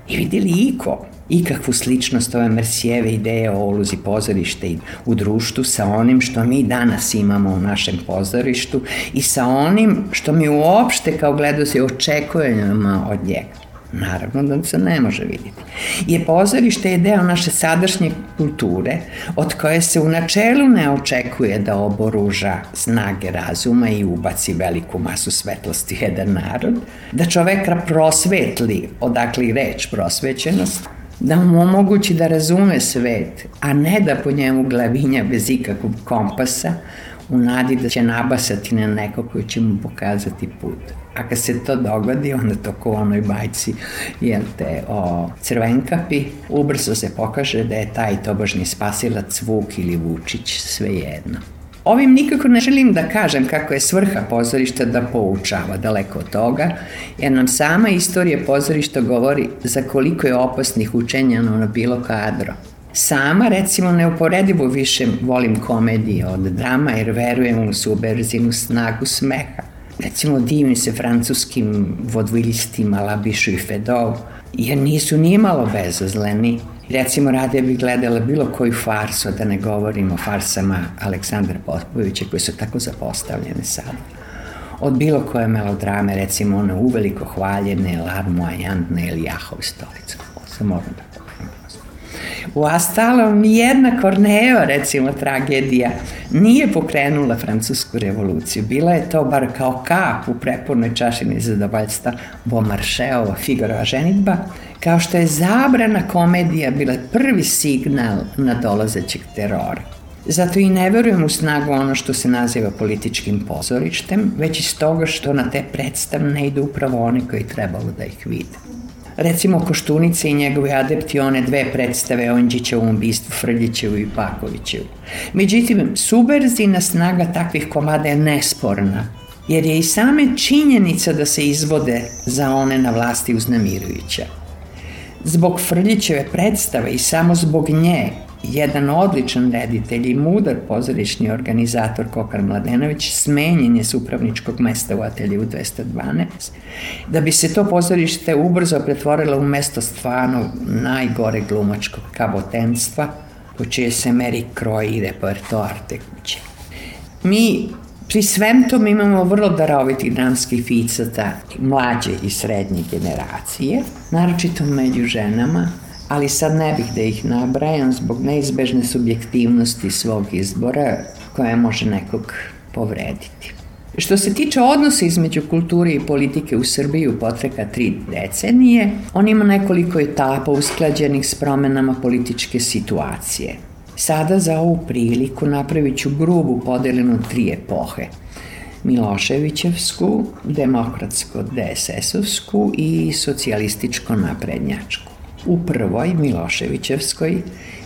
I videli iko ikakvu sličnost ove Mersijeve ideje o oluzi pozorište u društvu sa onim što mi danas imamo u našem pozorištu i sa onim što mi uopšte kao gledosi očekujemo od njega. Naravno da se ne može vidjeti. Je pozorište je deo naše sadašnje kulture, od koje se u načelu ne očekuje da oboruža snage razuma i ubaci veliku masu svetlosti jedan narod, da čoveka prosvetli, odakle i reč prosvećenost, da mu omogući da razume svet, a ne da po njemu glavinja bez ikakvog kompasa, u nadi da će nabasati na neko koji će mu pokazati put. A kad se to dogodi, onda to ko onoj bajci, jel te, o crvenkapi, ubrzo se pokaže da je taj tobožni spasilac Vuk ili Vučić, svejedno. Ovim nikako ne želim da kažem kako je svrha pozorišta da poučava daleko od toga, jer nam sama istorija pozorišta govori za koliko je opasnih učenja na bilo kadro. Sama, recimo, neuporedivo više volim komedije od drama, jer verujem u subverzinu snagu smeha. Recimo, divim se francuskim vodviljstima Labišu i Fedov, jer nisu nimalo bezazleni. Recimo, radije bih gledala bilo koju farsu, da ne govorim o farsama Aleksandra Popovića, koje su tako zapostavljene sada. Od bilo koje melodrame, recimo one uveliko hvaljene, Larmoajantne ili Jahov stolicu. Samo moram da U Astalom nijedna Korneo, recimo, tragedija nije pokrenula francusku revoluciju. Bila je to bar kao kap u prepornoj čašini zadovoljstva Bomaršeova Figorova ženitba, kao što je zabrana komedija bila prvi signal na dolazećeg terora. Zato i ne verujem u snagu ono što se naziva političkim pozorištem, već iz toga što na te predstave ne idu upravo oni koji trebalo da ih vide. Recimo Koštunice i njegovi adepti one dve predstave o Ondžićevom bistvu Frljićevu i Pakovićevu. Međutim, subverzina snaga takvih komada je nesporna, jer je i same činjenica da se izvode za one na vlasti uznamirujuća. Zbog Frljićeve predstave i samo zbog nje jedan odličan reditelj i mudar pozorišni organizator Kokar Mladenović smenjen je s upravničkog mesta u atelju 212, da bi se to pozorište ubrzo pretvorilo u mesto stvarno najgore glumačkog kabotenstva, po čije se meri kroji i repertoar te kuće. Mi Pri svem tom imamo vrlo darovitih dramskih ficata mlađe i srednje generacije, naročito među ženama, ali sad ne bih da ih nabrajam zbog neizbežne subjektivnosti svog izbora koja može nekog povrediti. Što se tiče odnosa između kulture i politike u Srbiji u potreka tri decenije, on ima nekoliko etapa usklađenih s promenama političke situacije. Sada za ovu priliku napravit ću grubu podelenu tri epohe. Miloševićevsku, demokratsko-DSS-ovsku i socijalističko-naprednjačku u prvoj Miloševićevskoj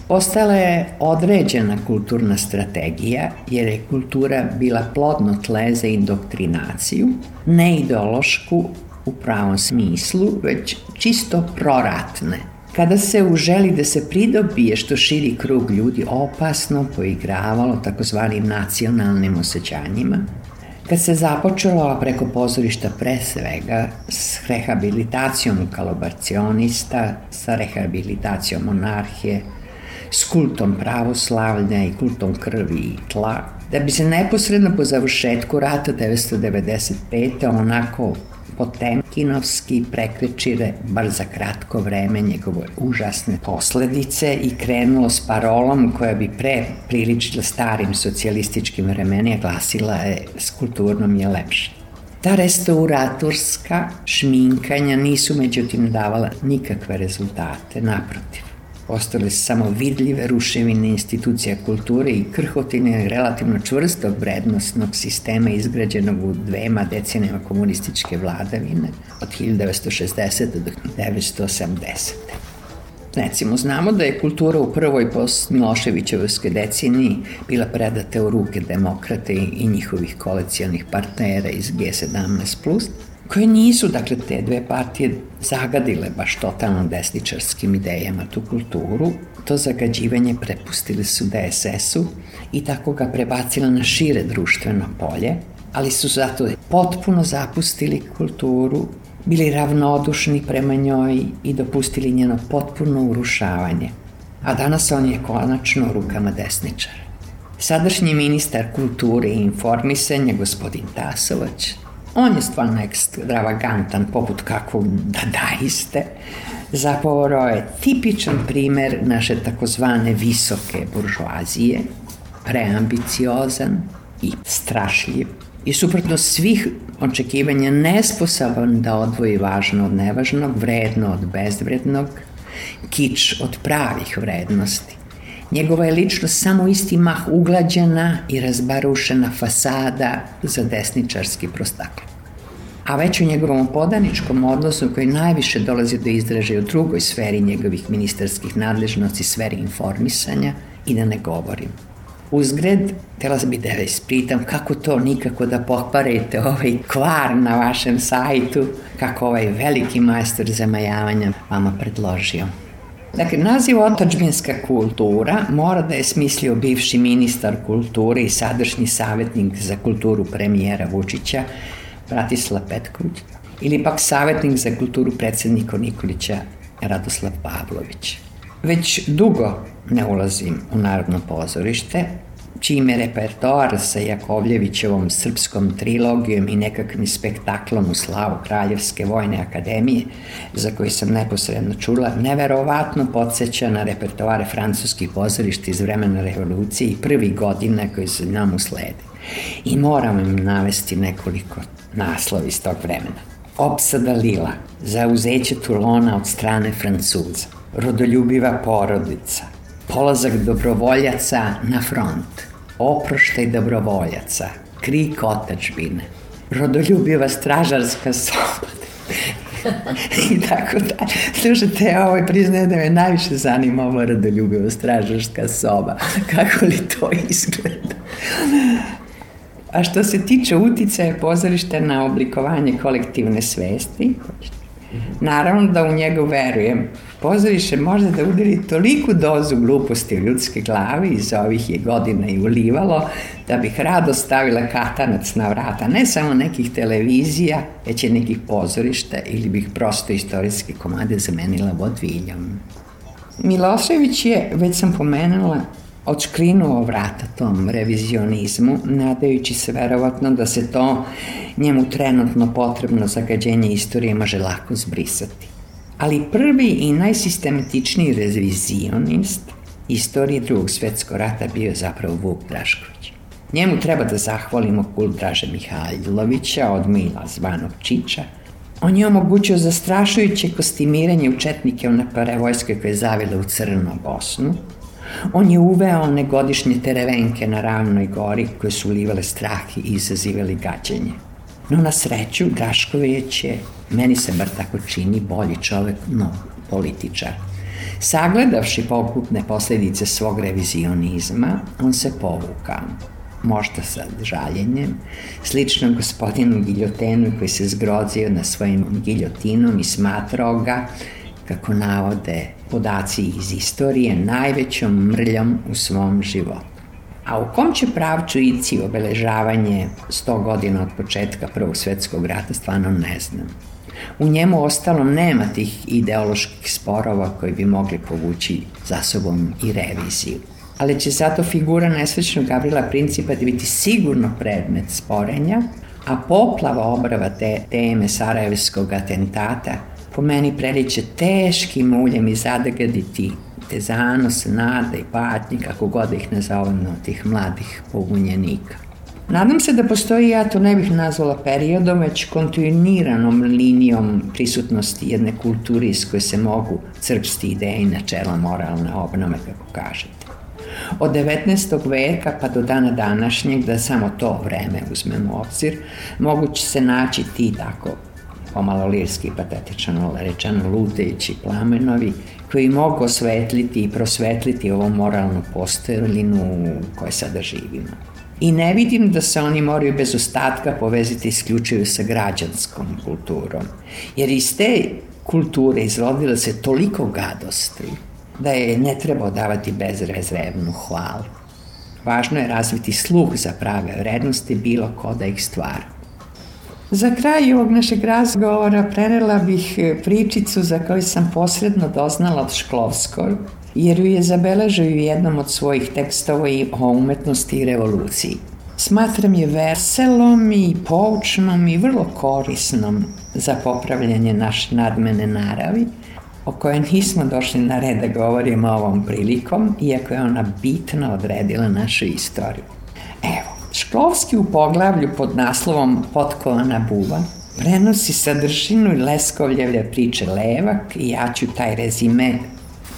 postala je određena kulturna strategija jer je kultura bila plodno tle za indoktrinaciju, ne ideološku u pravom smislu, već čisto proratne. Kada se uželi da se pridobije što širi krug ljudi opasno poigravalo takozvanim nacionalnim osjećanjima, Kad se započelo preko pozorišta pre svega s rehabilitacijom kolaboracionista, sa rehabilitacijom monarhije, s kultom pravoslavlja i kultom krvi i tla, da bi se neposredno po završetku rata 1995. onako Potemkinovski prekrečire bar za kratko vreme njegove užasne posledice i krenulo s parolom koja bi pre priličila starim socijalističkim vremenima glasila je s kulturnom je lepše. Ta restauratorska šminkanja nisu međutim davala nikakve rezultate, naprotiv. Ostale samo vidljive ruševine institucija kulture i krhotine relativno čvrstog vrednostnog sistema izgrađenog u dvema decenijama komunističke vladavine od 1960. do 1980. Recimo, znamo da je kultura u prvoj post Miloševićevskoj deceniji bila predata u ruke demokrate i njihovih kolecijalnih partnera iz G17+, koje nisu, dakle, te dve partije zagadile baš totalno desničarskim idejama tu kulturu, to zagađivanje prepustili su DSS-u i tako ga prebacila na šire društveno polje, ali su zato potpuno zapustili kulturu bili ravnodušni prema njoj i dopustili njeno potpuno urušavanje. A danas on je konačno rukama desničara. Sadašnji ministar kulture i informisanja, gospodin Tasovac, on je stvarno ekstravagantan, poput kakvog dadaiste, zapravo je tipičan primer naše takozvane visoke buržuazije, preambiciozan i strašljiv. I suprotno svih očekivanja nesposoban da odvoji važno od nevažnog, vredno od bezvrednog, kič od pravih vrednosti. Njegova je ličnost samo isti mah uglađena i razbarušena fasada za desničarski prostakl. A već u njegovom podaničkom odnosu koji najviše dolazi do izražaja u drugoj sferi njegovih ministarskih nadležnosti, sferi informisanja, i da ne govorim. Uzgred, htela bi da vas pritam kako to nikako da pokvarite ovaj kvar na vašem sajtu, kako ovaj veliki majstor zamajavanja vama predložio. Dakle, naziv otačbinska kultura mora da je smislio bivši ministar kulture i sadašnji savjetnik za kulturu premijera Vučića, Bratislav Petković, ili pak savjetnik za kulturu predsednika Nikolića, Radoslav Pavlović. Već dugo ne ulazim u Narodno pozorište, čime repertoar sa Jakovljevićevom srpskom trilogijom i nekakvim spektaklom u slavu Kraljevske vojne akademije, za koji sam neposredno čula, neverovatno podsjeća na repertoare francuskih pozorišta iz vremena revolucije i prvi godina koji se nam uslede. I moram im navesti nekoliko naslova iz tog vremena. Opsada Lila, zauzeće Tulona od strane Francuza, rodoljubiva porodica, polazak dobrovoljaca na front, oproštaj dobrovoljaca, krik otačbine, rodoljubiva stražarska soba, i tako da. Slušajte, ovo priznaje da me najviše zanima ova rodoljubiva stražarska soba. Kako li to izgleda? A što se tiče uticaja pozorišta na oblikovanje kolektivne svesti, naravno da u njega verujem. Pozorište može da udari toliku dozu gluposti u ljudske glavi iz ovih je godina i ulivalo, da bih rado stavila katanac na vrata, ne samo nekih televizija, već i nekih pozorišta ili bih prosto istorijske komade zamenila vodviljom. Milošević je, već sam pomenula, odškrinuo vrata tom revizionizmu, nadajući se verovatno da se to njemu trenutno potrebno zagađenje istorije može lako zbrisati. Ali prvi i najsistematičniji revizionist istorije drugog svetskog rata bio zapravo Vuk Drašković. Njemu treba da zahvalimo kult Draže Mihajlovića od Mila zvanog Čiča. On je omogućio zastrašujuće kostimiranje u četnike vojske koje je zavile u Crnu Bosnu, On je uveo one godišnje terevenke na ravnoj gori koje su ulivale strah i izazivali gađenje. No na sreću Drašković je, meni se bar tako čini, bolji čovek, no političar. Sagledavši pokupne posledice svog revizionizma, on se povukao možda sa žaljenjem, slično gospodinu Giljotenu koji se zgrozio na svojim giljotinom i smatrao ga kako navode podaci iz istorije, najvećom mrljom u svom životu. A u kom će pravču ići obeležavanje 100 godina od početka Prvog svetskog rata, stvarno ne znam. U njemu ostalo nema tih ideoloških sporova koji bi mogli povući za sobom i reviziju. Ali će zato figura nesvećnog Gavrila Principa da biti sigurno predmet sporenja, a poplava obrava te teme Sarajevskog atentata po meni preliče teškim uljem i zadagaditi te zanose, nade i patnje, kako god ih nazovemo, tih mladih pogunjenika. Nadam se da postoji, ja to ne bih nazvala periodom, već kontinuiranom linijom prisutnosti jedne kulture iz koje se mogu crpsti ideje i načela moralne obnome, kako kažete. Od 19. veka pa do dana današnjeg, da samo to vreme uzmemo u obzir, moguće se naći ti tako pomalo lirski patetično rečeno luteći plamenovi koji mogu osvetliti i prosvetliti ovu moralnu postojlinu u kojoj sada živimo. I ne vidim da se oni moraju bez ostatka povezati isključivo sa građanskom kulturom, jer iz te kulture izrodila se toliko gadosti da je ne treba davati bezrezervnu hvalu. Važno je razviti sluh za prave vrednosti bilo ko da ih stvara. Za kraj ovog našeg razgovora prenela bih e, pričicu za koju sam posredno doznala od Šklovskog, jer ju je zabeležio u jednom od svojih tekstova i o umetnosti i revoluciji. Smatram je veselom i poučnom i vrlo korisnom za popravljanje naše nadmene naravi, o kojoj nismo došli na red da govorimo ovom prilikom, iako je ona bitno odredila našu istoriju. Evo, Šklovski u poglavlju pod naslovom Potkovana buva prenosi sadržinu i Leskovljevlje priče Levak i ja ću taj rezime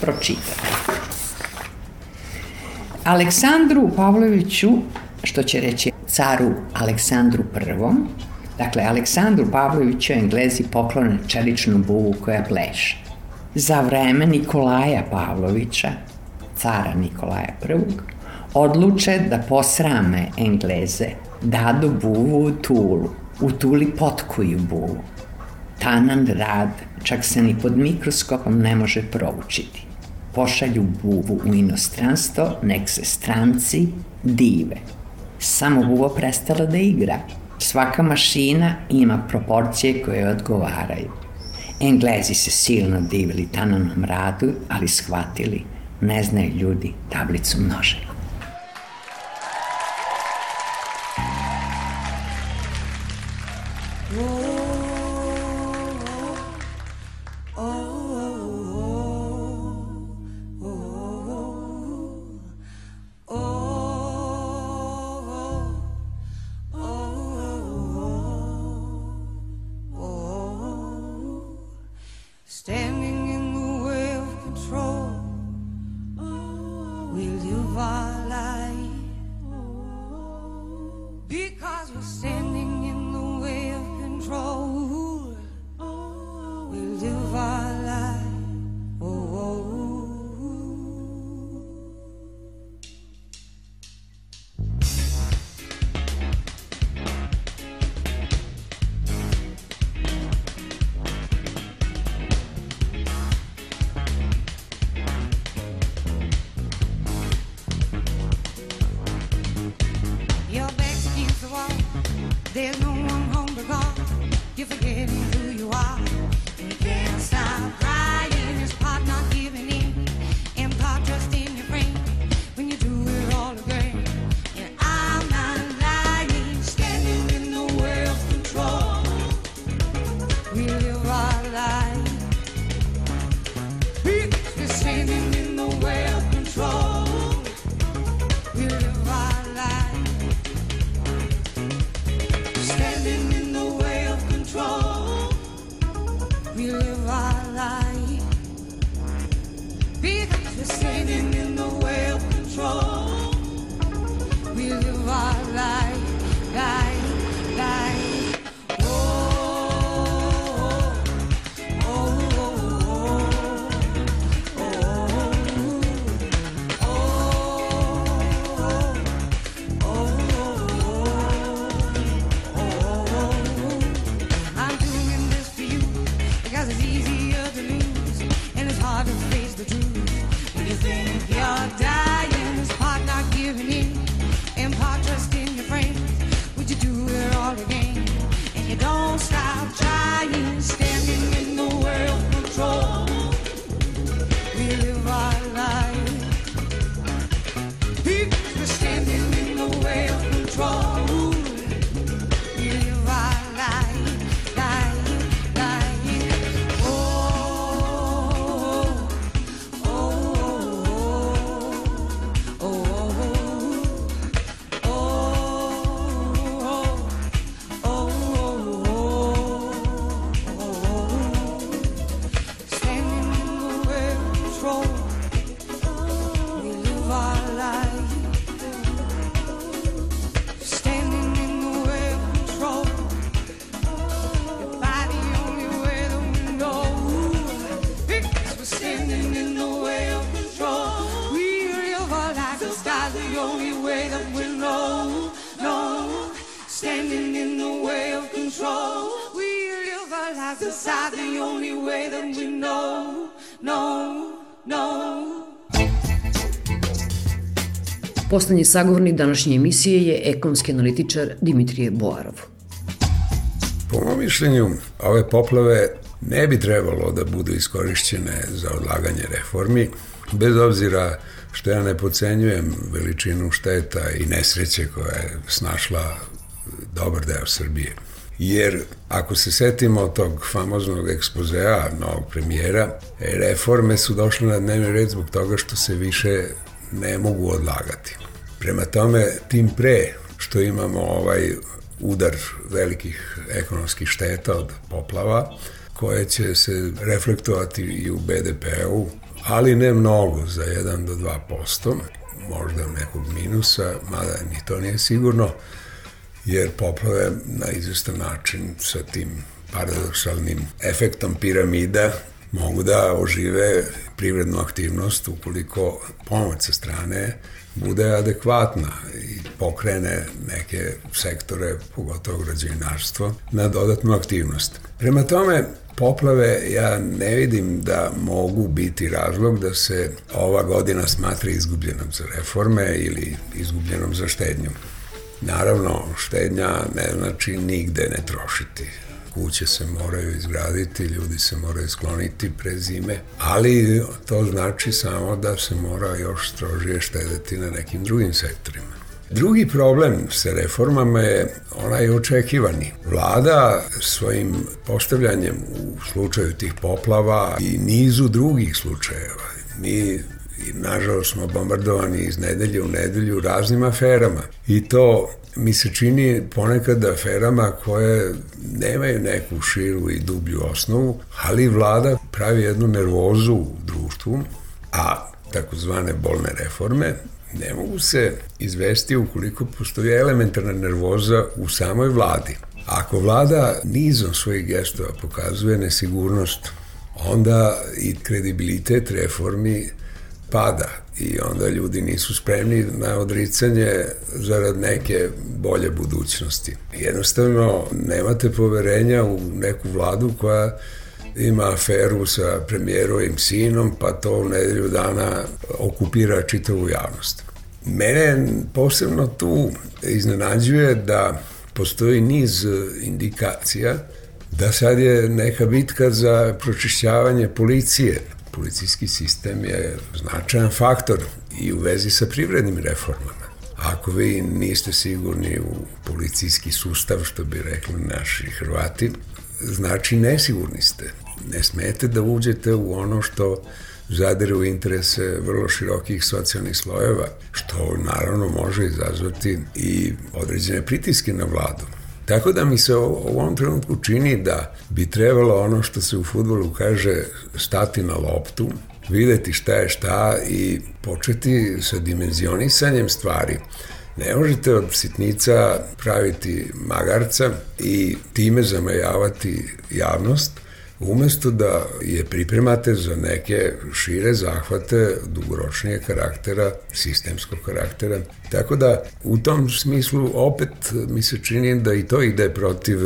pročitati. Aleksandru Pavloviću, što će reći caru Aleksandru I, dakle Aleksandru Pavloviću Englezi poklone čeličnu buvu koja pleše. Za vreme Nikolaja Pavlovića, cara Nikolaja I, odluče da posrame Engleze, dadu buvu u Tulu, u Tuli potkuju buvu. Tanan rad čak se ni pod mikroskopom ne može proučiti. Pošalju buvu u inostranstvo, nek se stranci dive. Samo buvo prestala da igra. Svaka mašina ima proporcije koje odgovaraju. Englezi se silno divili tananom radu, ali shvatili, ne znaju ljudi tablicu množenja. we live our life. Because we're standing in the way of control. Poslednji sagovornik današnje emisije je ekonomski analitičar Dimitrije Boarov. Po mom mišljenju, ove poplave ne bi trebalo da budu iskorišćene za odlaganje reformi, bez obzira što ja ne pocenjujem veličinu šteta i nesreće koja je snašla dobar deo Srbije. Jer ako se setimo tog famoznog ekspozea novog premijera, reforme su došle na dnevni red zbog toga što se više ne mogu odlagati. Prema tome, tim pre što imamo ovaj udar velikih ekonomskih šteta od poplava, koje će se reflektovati i u BDP-u, ali ne mnogo, za 1 do 2%, možda nekog minusa, mada ni to nije sigurno, jer poplave na izvestan način sa tim paradoksalnim efektom piramida mogu da ožive privrednu aktivnost ukoliko pomoć sa strane bude adekvatna i pokrene neke sektore, pogotovo građevinarstvo, na dodatnu aktivnost. Prema tome, poplave ja ne vidim da mogu biti razlog da se ova godina smatra izgubljenom za reforme ili izgubljenom za štednju. Naravno, štednja ne znači nigde ne trošiti. Kuće se moraju izgraditi, ljudi se moraju skloniti pre zime, ali to znači samo da se mora još strožije štedeti na nekim drugim sektorima. Drugi problem sa reformama je onaj očekivani. Vlada svojim postavljanjem u slučaju tih poplava i nizu drugih slučajeva, mi i nažalost smo bombardovani iz nedelje u nedelju raznim aferama. I to mi se čini ponekad aferama koje nemaju neku širu i dublju osnovu, ali vlada pravi jednu nervozu u društvu, a takozvane bolne reforme ne mogu se izvesti ukoliko postoji elementarna nervoza u samoj vladi. Ako vlada nizom svojih gestova pokazuje nesigurnost, onda i kredibilitet reformi pada i onda ljudi nisu spremni na odricanje zarad neke bolje budućnosti. Jednostavno nemate poverenja u neku vladu koja ima aferu sa premijerovim sinom, pa to u nedelju dana okupira čitavu javnost. Mene posebno tu iznenađuje da postoji niz indikacija da sad je neka bitka za pročišćavanje policije policijski sistem je značajan faktor i u vezi sa privrednim reformama. Ako vi niste sigurni u policijski sustav, što bi rekli naši Hrvati, znači nesigurni ste. Ne smete da uđete u ono što zadere u interese vrlo širokih socijalnih slojeva, što naravno može izazvati i određene pritiske na vladu. Tako da mi se u ovom trenutku čini da bi trebalo ono što se u futbolu kaže stati na loptu, videti šta je šta i početi sa dimenzionisanjem stvari. Ne možete od sitnica praviti magarca i time zamajavati javnost, umesto da je pripremate za neke šire zahvate dugoročnije karaktera, sistemskog karaktera. Tako da u tom smislu opet mi se čini da i to ide protiv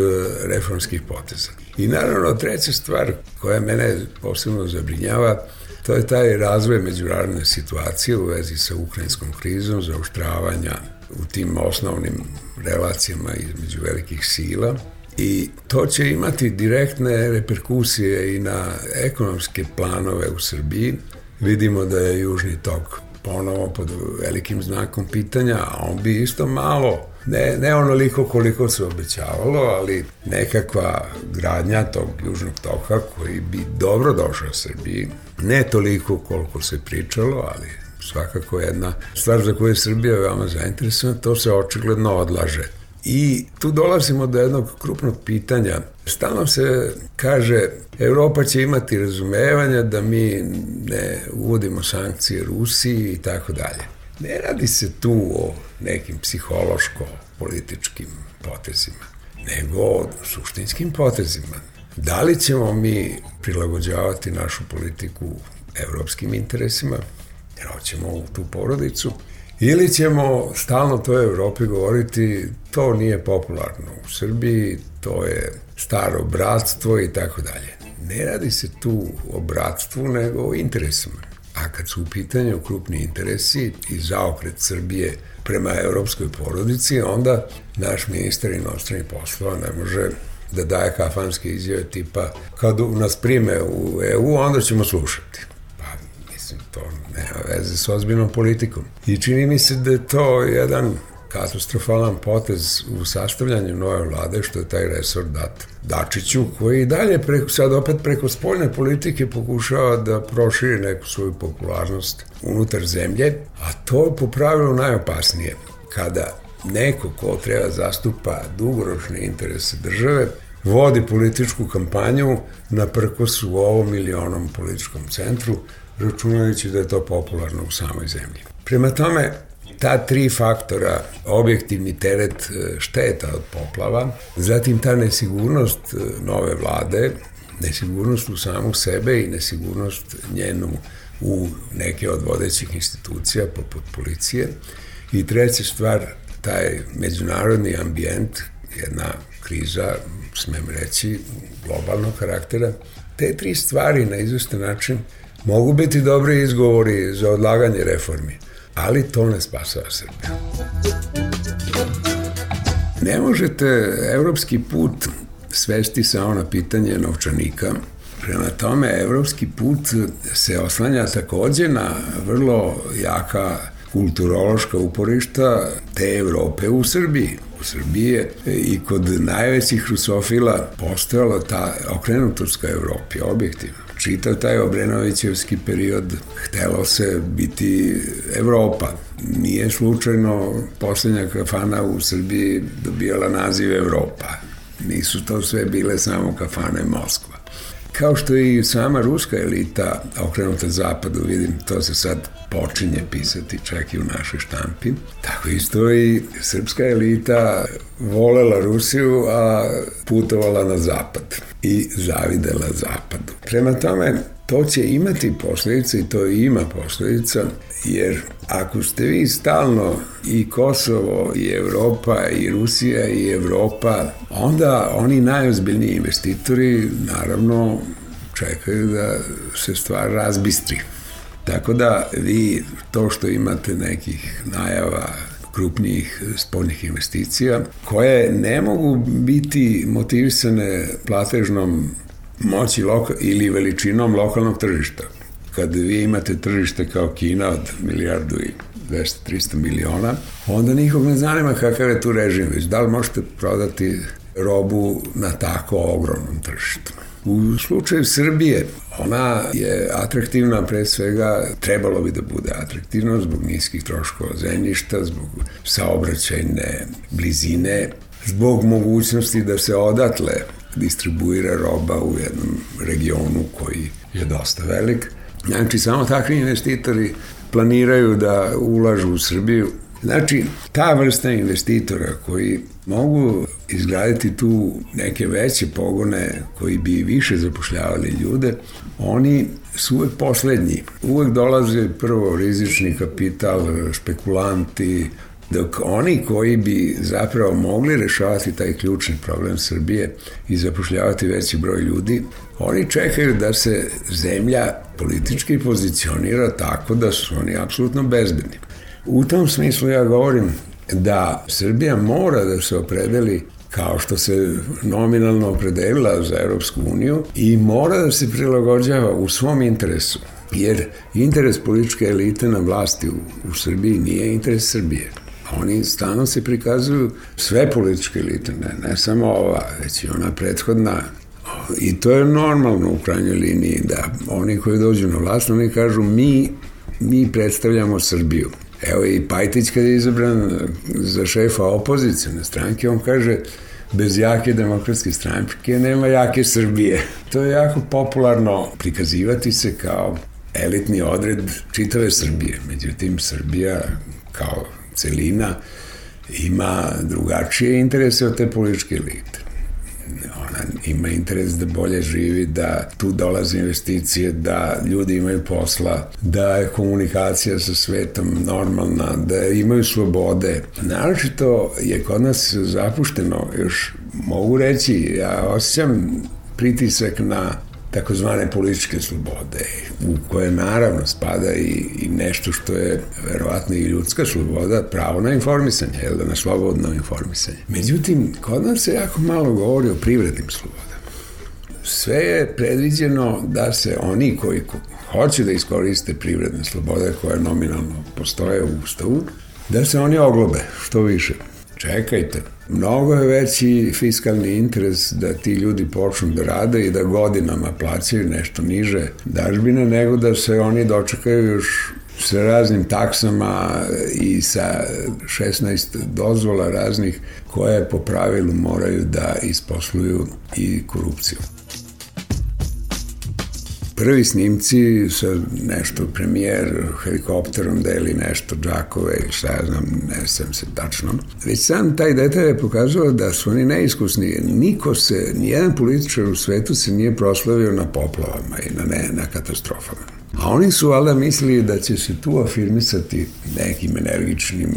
reformskih poteza. I naravno treća stvar koja mene posebno zabrinjava To je taj razvoj međunarodne situacije u vezi sa ukrajinskom krizom, zaoštravanja u tim osnovnim relacijama između velikih sila i to će imati direktne reperkusije i na ekonomske planove u Srbiji. Vidimo da je Južni tok ponovo pod velikim znakom pitanja, a on bi isto malo, ne, ne onoliko koliko se obećavalo, ali nekakva gradnja tog južnog toka koji bi dobro došao Srbiji, ne toliko koliko se pričalo, ali svakako jedna stvar za koju je Srbija veoma zainteresovana, to se očigledno odlaže. I tu dolazimo do jednog krupnog pitanja. Stalno se kaže Evropa će imati razumevanja da mi ne uvodimo sankcije Rusiji i tako dalje. Ne radi se tu o nekim psihološko-političkim potezima, nego o suštinskim potezima. Da li ćemo mi prilagođavati našu politiku evropskim interesima, jer hoćemo tu porodicu, Ili ćemo stalno toj Evropi govoriti to nije popularno u Srbiji, to je staro bratstvo i tako dalje. Ne radi se tu o bratstvu, nego o interesima. A kad su u pitanju krupni interesi i zaokret Srbije prema evropskoj porodici, onda naš ministar inostranih poslova ne može da daje kafanske izjave tipa kad nas prime u EU, onda ćemo slušati. Pa, mislim, to nema veze s ozbiljnom politikom. I čini mi se da je to jedan katastrofalan potez u sastavljanju nove vlade, što je taj resor dat Dačiću, koji i dalje preko, sad opet preko spoljne politike pokušava da proširi neku svoju popularnost unutar zemlje, a to je po pravilu najopasnije. Kada neko ko treba zastupa dugoročne interese države, vodi političku kampanju na prkosu ovom ili onom političkom centru, računajući da je to popularno u samoj zemlji. Prema tome, ta tri faktora, objektivni teret e, šteta od poplava, zatim ta nesigurnost e, nove vlade, nesigurnost u samu sebe i nesigurnost njenu u neke od vodećih institucija poput policije i treća stvar, taj međunarodni ambijent, jedna kriza, smem reći, globalnog karaktera, te tri stvari na izvestan način mogu biti dobri izgovori za odlaganje reformi ali to ne spasava Srbiju. Ne možete evropski put svesti samo na pitanje novčanika. Prema tome, evropski put se oslanja takođe na vrlo jaka kulturološka uporišta te Evrope u Srbiji. U Srbiji je i kod najvećih rusofila postojala ta okrenutost ka Evropi, objektivno čitav taj Obrenovićevski period htelo se biti Evropa. Nije slučajno poslednja kafana u Srbiji dobijala naziv Evropa. Nisu to sve bile samo kafane Moskva. Kao što i sama ruska elita okrenuta zapadu, vidim, to se sad počinje pisati čak i u našoj štampi. Tako isto i srpska elita volela Rusiju, a putovala na zapad i zavidela zapadu. Prema tome, to će imati posledice i to ima posledica, jer ako ste vi stalno i Kosovo i Evropa i Rusija i Evropa, onda oni najozbiljniji investitori naravno čekaju da se stvar razbistri. Tako da vi to što imate nekih najava krupnijih spoljnih investicija, koje ne mogu biti motivisane platežnom moći loka, ili veličinom lokalnog tržišta. Kad vi imate tržište kao Kina od milijardu i 200-300 miliona, onda nikog ne zanima kakav je tu režim, već da li možete prodati robu na tako ogromnom tržištu. U slučaju Srbije, ona je atraktivna pre svega, trebalo bi da bude atraktivna zbog niskih troškova zemljišta, zbog saobraćajne blizine, zbog mogućnosti da se odatle distribuira roba u jednom regionu koji je dosta velik. Znači, samo takvi investitori planiraju da ulažu u Srbiju. Znači, ta vrsta investitora koji mogu izgraditi tu neke veće pogone koji bi više zapošljavali ljude, oni su uvek poslednji. Uvek dolaze prvo rizični kapital, špekulanti, dok oni koji bi zapravo mogli rešavati taj ključni problem Srbije i zapošljavati veći broj ljudi, oni čekaju da se zemlja politički pozicionira tako da su oni apsolutno bezbedni. U tom smislu ja govorim da Srbija mora da se opredeli kao što se nominalno opredelila za Europsku uniju i mora da se prilagođava u svom interesu. Jer interes političke elite na vlasti u, u Srbiji nije interes Srbije. Oni stalno se prikazuju sve političke elite, ne, ne samo ova, već i ona prethodna. I to je normalno u krajnjoj liniji, da oni koji dođu na vlast, oni kažu mi, mi predstavljamo Srbiju. Evo i Pajtić kad je izabran za šefa opozicijne stranke, on kaže bez jake demokratske stranke nema jake Srbije. To je jako popularno prikazivati se kao elitni odred čitave Srbije. Međutim, Srbija kao celina ima drugačije interese od te političke elite. Ona ima interes da bolje živi, da tu dolaze investicije, da ljudi imaju posla, da je komunikacija sa svetom normalna, da imaju slobode. Naročito je kod nas zapušteno, još mogu reći, ja osjećam pritisak na takozvane političke slobode, u koje naravno spada i, i nešto što je verovatno i ljudska sloboda, pravo na informisanje, jel da, na slobodno informisanje. Međutim, kod nas se jako malo govori o privrednim slobodama. Sve je predviđeno da se oni koji hoće da iskoriste privredne slobode koje nominalno postoje u Ustavu, da se oni oglobe što više. Čekajte, mnogo je veći fiskalni interes da ti ljudi počnu da rade i da godinama plaćaju nešto niže dažbine nego da se oni dočekaju još sa raznim taksama i sa 16 dozvola raznih koje po pravilu moraju da isposluju i korupciju prvi snimci sa nešto premijer helikopterom deli nešto džakove ili šta ja znam, ne sam se tačno. Već sam taj detalj je pokazao da su oni neiskusni. Niko se, nijedan političar u svetu se nije proslavio na poplavama i na, ne, na katastrofama. A oni su valjda mislili da će se tu afirmisati nekim energičnim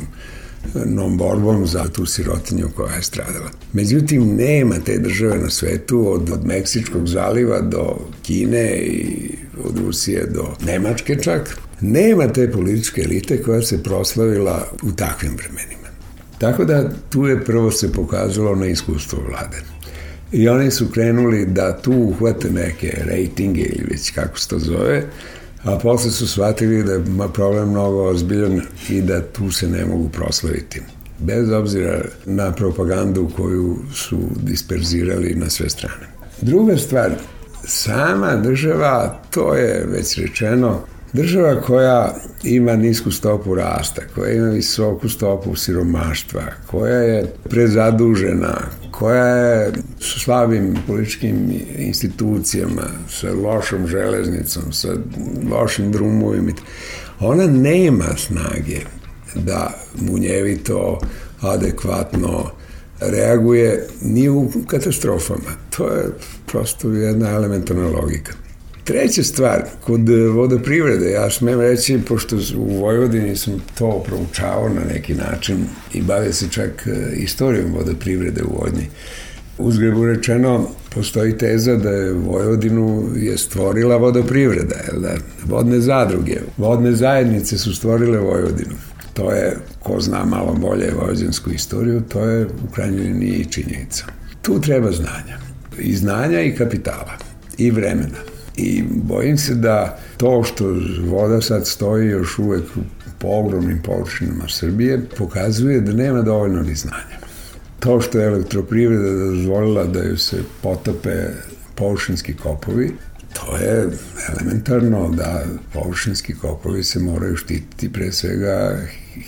nom borbom za tu sirotinju koja je stradala. Međutim, nema te države na svetu od, od Meksičkog zaliva do Kine i od Rusije do Nemačke čak. Nema te političke elite koja se proslavila u takvim vremenima. Tako da tu je prvo se pokazalo na iskustvo vlade. I oni su krenuli da tu uhvate neke rejtinge ili već kako se to zove, a posle su shvatili da je problem mnogo ozbiljan i da tu se ne mogu proslaviti. Bez obzira na propagandu koju su disperzirali na sve strane. Druga stvar, sama država, to je već rečeno, Država koja ima nisku stopu rasta, koja ima visoku stopu siromaštva, koja je prezadužena, koja je s slabim političkim institucijama, sa lošom železnicom, sa lošim drumovima, ona nema snage da munjevito, adekvatno reaguje ni u katastrofama. To je prosto jedna elementarna logika. Treća stvar, kod e, vodoprivrede, ja smem reći, pošto u Vojvodini sam to proučavao na neki način i bavio se čak e, istorijom vodoprivrede u Vojvodini, Uzgrebu rečeno, postoji teza da je Vojvodinu je stvorila vodoprivreda, jel da? Vodne zadruge, vodne zajednice su stvorile Vojvodinu. To je, ko zna malo bolje vojvođansku istoriju, to je u krajnjoj liniji činjenica. Tu treba znanja. I znanja i kapitala. I vremena. I bojim se da to što voda sad stoji još uvek po ogromnim površinama Srbije pokazuje da nema dovoljno ni znanja. To što je elektroprivreda dozvolila da ju se potope površinski kopovi, to je elementarno da površinski kopovi se moraju štititi pre svega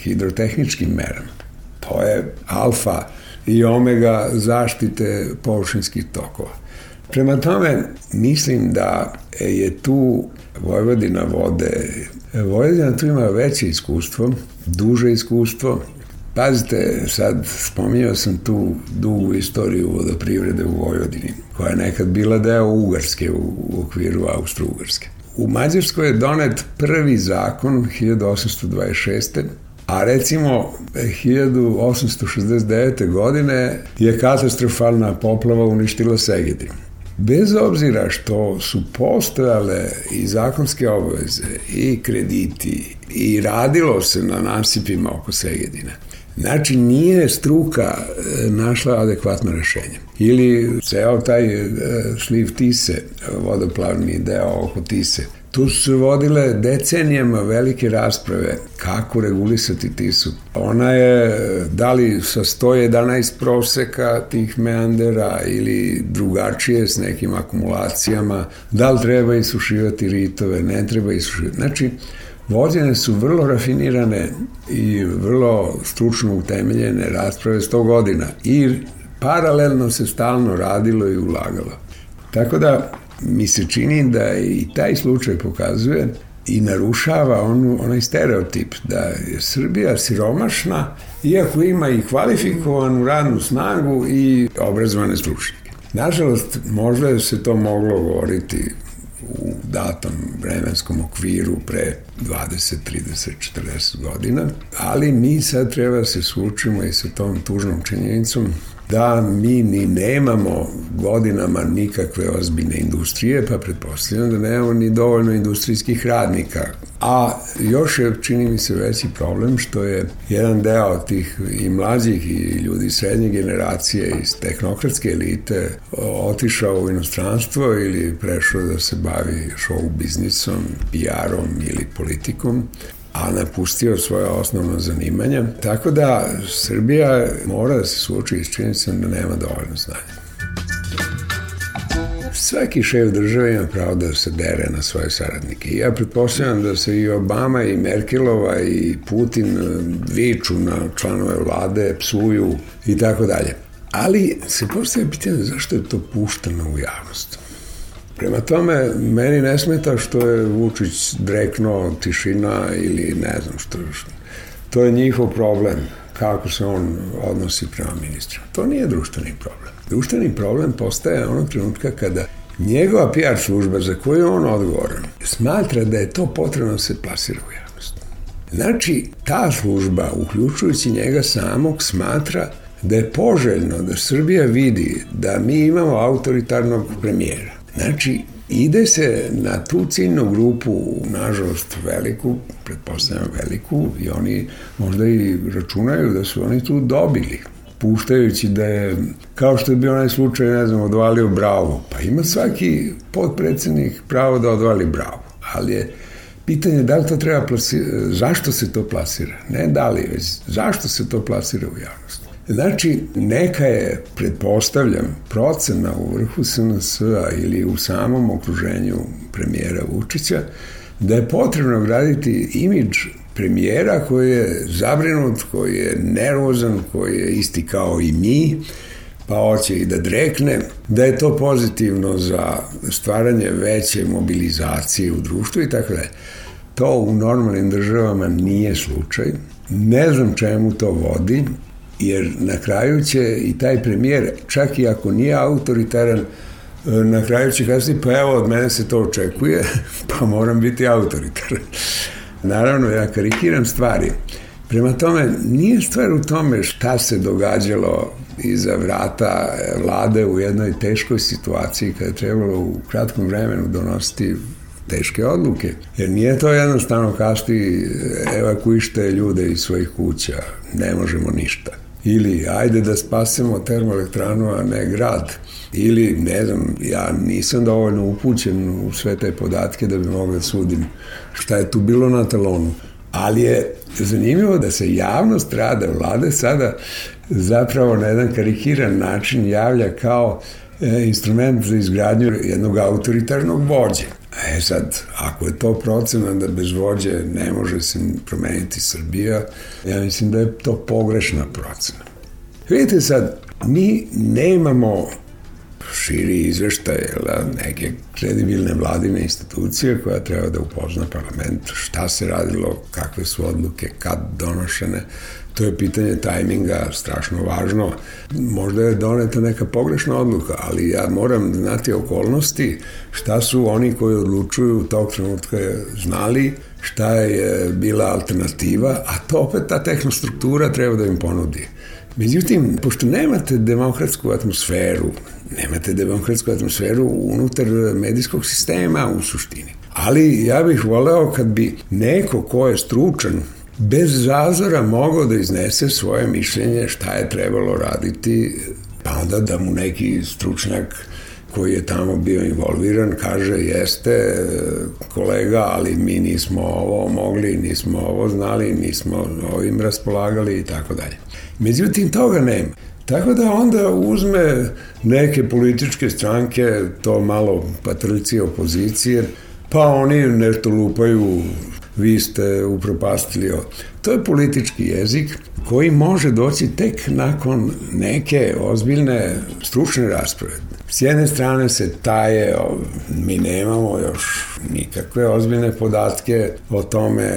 hidrotehničkim merama. To je alfa i omega zaštite površinskih tokova. Prema tome, mislim da je tu Vojvodina vode, Vojvodina tu ima veće iskustvo, duže iskustvo, Pazite, sad spominjao sam tu dugu istoriju vodoprivrede u Vojvodini, koja je nekad bila deo Ugarske u, u okviru Austro-Ugarske. U Mađarskoj je donet prvi zakon 1826. A recimo 1869. godine je katastrofalna poplava uništila Segedin. Bez obzira što su postojale i zakonske obaveze i krediti i radilo se na nasipima oko Segedina, Znači, nije struka e, našla adekvatno rešenje. Ili ceo taj e, sliv Tise, vodoplavni deo oko Tise, Tu su se vodile decenijama velike rasprave kako regulisati Tisu. Ona je da li sa 111 proseka tih meandera ili drugačije s nekim akumulacijama, da li treba isušivati ritove, ne treba isušivati. Znači, vođene su vrlo rafinirane i vrlo stručno utemeljene rasprave 100 godina i paralelno se stalno radilo i ulagalo. Tako da mi se čini da i taj slučaj pokazuje i narušava onu, onaj stereotip da je Srbija siromašna iako ima i kvalifikovanu radnu snagu i obrazovane stručnjake. Nažalost, možda je se to moglo govoriti u datom vremenskom okviru pre 20, 30, 40 godina, ali mi sad treba da se sučimo i sa tom tužnom činjenicom da mi ni nemamo godinama nikakve ozbiljne industrije, pa pretpostavljam da nemamo ni dovoljno industrijskih radnika. A još je, čini mi se, veći problem što je jedan deo tih i mlađih i ljudi srednje generacije iz tehnokratske elite otišao u inostranstvo ili prešao da se bavi show biznisom, PR-om ili politikom a napustio svoje osnovno zanimanje. Tako da Srbija mora da se suoči s činjenicom da nema dovoljno znanja. Svaki šef države ima pravo da se dere na svoje saradnike. Ja pretpostavljam da se i Obama i Merkelova i Putin viču na članove vlade, psuju i tako dalje. Ali se postavlja pitanje zašto je to pušteno u javnost. Prema tome, meni ne smeta što je Vučić drekno tišina ili ne znam što. To je njihov problem kako se on odnosi prema ministru. To nije društveni problem. Društveni problem postaje onog trenutka kada njegova PR služba za koju je on odgovoran smatra da je to potrebno da se plasira u javnost. Znači, ta služba, uključujući njega samog, smatra da je poželjno da Srbija vidi da mi imamo autoritarnog premijera Znači, ide se na tu ciljnu grupu, nažalost veliku, pretpostavljam veliku, i oni možda i računaju da su oni tu dobili puštajući da je, kao što je bio onaj slučaj, ne znam, odvalio bravo. Pa ima svaki podpredsednik pravo da odvali bravo, ali je pitanje da li to treba plasirati, zašto se to plasira? Ne da li, već zašto se to plasira u javnosti? Znači, neka je, pretpostavljam, procena u vrhu SNS-a ili u samom okruženju premijera Vučića, da je potrebno graditi imidž premijera koji je zabrinut, koji je nervozan, koji je isti kao i mi, pa hoće i da drekne, da je to pozitivno za stvaranje veće mobilizacije u društvu i tako da To u normalnim državama nije slučaj. Ne znam čemu to vodi, jer na kraju će i taj premijer, čak i ako nije autoritaran, na kraju će kazati, pa evo, od mene se to očekuje, pa moram biti autoritaran. Naravno, ja karikiram stvari. Prema tome, nije stvar u tome šta se događalo iza vrata vlade u jednoj teškoj situaciji kada je trebalo u kratkom vremenu donositi teške odluke. Jer nije to jednostavno kasti evakuište ljude iz svojih kuća. Ne možemo ništa ili ajde da spasemo termoelektranu, a ne grad. Ili, ne znam, ja nisam dovoljno upućen u sve te podatke da bi mogao da sudim šta je tu bilo na talonu. Ali je zanimljivo da se javnost rada vlade sada zapravo na jedan karikiran način javlja kao e, instrument za izgradnju jednog autoritarnog vođe. E sad, ako je to procena da bez vođe ne može se promeniti Srbija, ja mislim da je to pogrešna procena. Vidite sad, mi nemamo širi izveštaj neke kredibilne vladine institucije koja treba da upozna parlament šta se radilo, kakve su odluke, kad donošene. To je pitanje tajminga strašno važno. Možda je doneta neka pogrešna odluka, ali ja moram znati okolnosti šta su oni koji odlučuju tog trenutka znali, šta je bila alternativa, a to opet ta tehnostruktura treba da im ponudi. Međutim, pošto nemate demokratsku atmosferu, nemate demokratsku atmosferu unutar medijskog sistema u suštini. Ali ja bih voleo kad bi neko ko je stručan bez zazora mogao da iznese svoje mišljenje šta je trebalo raditi, pa onda da mu neki stručnjak koji je tamo bio involviran kaže jeste kolega, ali mi nismo ovo mogli, nismo ovo znali, nismo ovim raspolagali i tako dalje. Međutim, toga nema. Tako da onda uzme neke političke stranke, to malo patrlci opozicije, pa oni nešto lupaju, vi ste upropastili. To je politički jezik koji može doći tek nakon neke ozbiljne stručne rasprave. S jedne strane se taje, mi nemamo još nikakve ozbiljne podatke o tome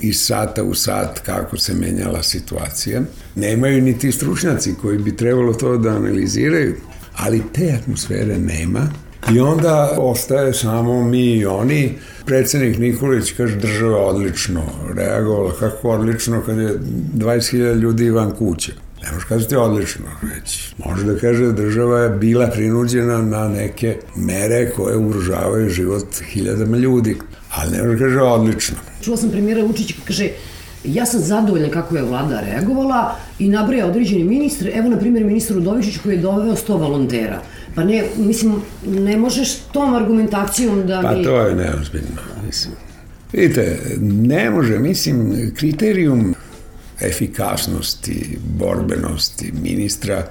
iz sata u sat kako se menjala situacija. Nemaju ni ti stručnjaci koji bi trebalo to da analiziraju, ali te atmosfere nema i onda ostaje samo mi i oni. Predsednik Nikolić kaže država odlično reagovala, kako odlično kad je 20.000 ljudi van kuće. Ne može kazati odlično, već može da kaže da država je bila prinuđena na neke mere koje ugrožavaju život hiljadama ljudi, ali ne može kaže odlično. Čula sam premijera Vučića kaže Ja sam zadovoljna kako je vlada reagovala i nabraja određeni ministre, evo na primjer ministar Udovičić koji je doveo 100 volontera. Pa ne, mislim, ne možeš tom argumentacijom da pa to je neozbiljno, mislim. Vidite, ne može, mislim, kriterijum efikasnosti, borbenosti ministra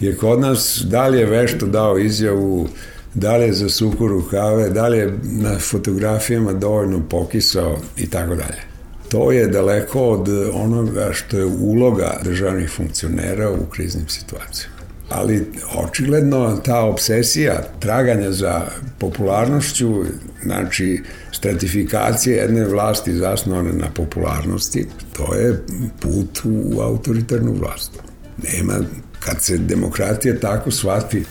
je kod nas da li je vešto dao izjavu, da li je za suku rukave, da li je na fotografijama dovoljno pokisao i tako dalje. To je daleko od onoga što je uloga državnih funkcionera u kriznim situacijama. Ali očigledno ta obsesija traganja za popularnošću, znači stratifikacije jedne vlasti zasnovane na popularnosti, to je put u autoritarnu vlast. Nema, kad se demokratija tako shvati,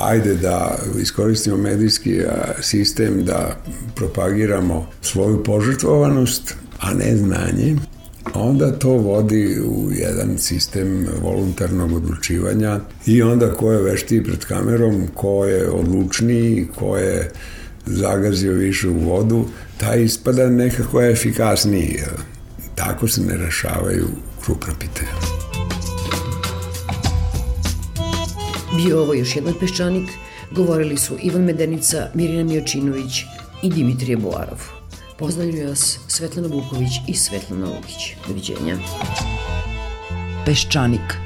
ajde da iskoristimo medijski sistem da propagiramo svoju požrtvovanost, a ne znanje, onda to vodi u jedan sistem voluntarnog odlučivanja i onda ko je veštiji pred kamerom, ko je odlučniji, ko je zagazio više u vodu, taj ispada nekako efikasniji. Tako se ne rešavaju krupna pitanja. Bio ovo još jedan peščanik, govorili su Ivan Medenica, Mirina Mijočinović i Dimitrije Boarov. Pozdravljaju vas Svetlana Vuković i Svetlana Lukić. Doviđenja. Peščanik.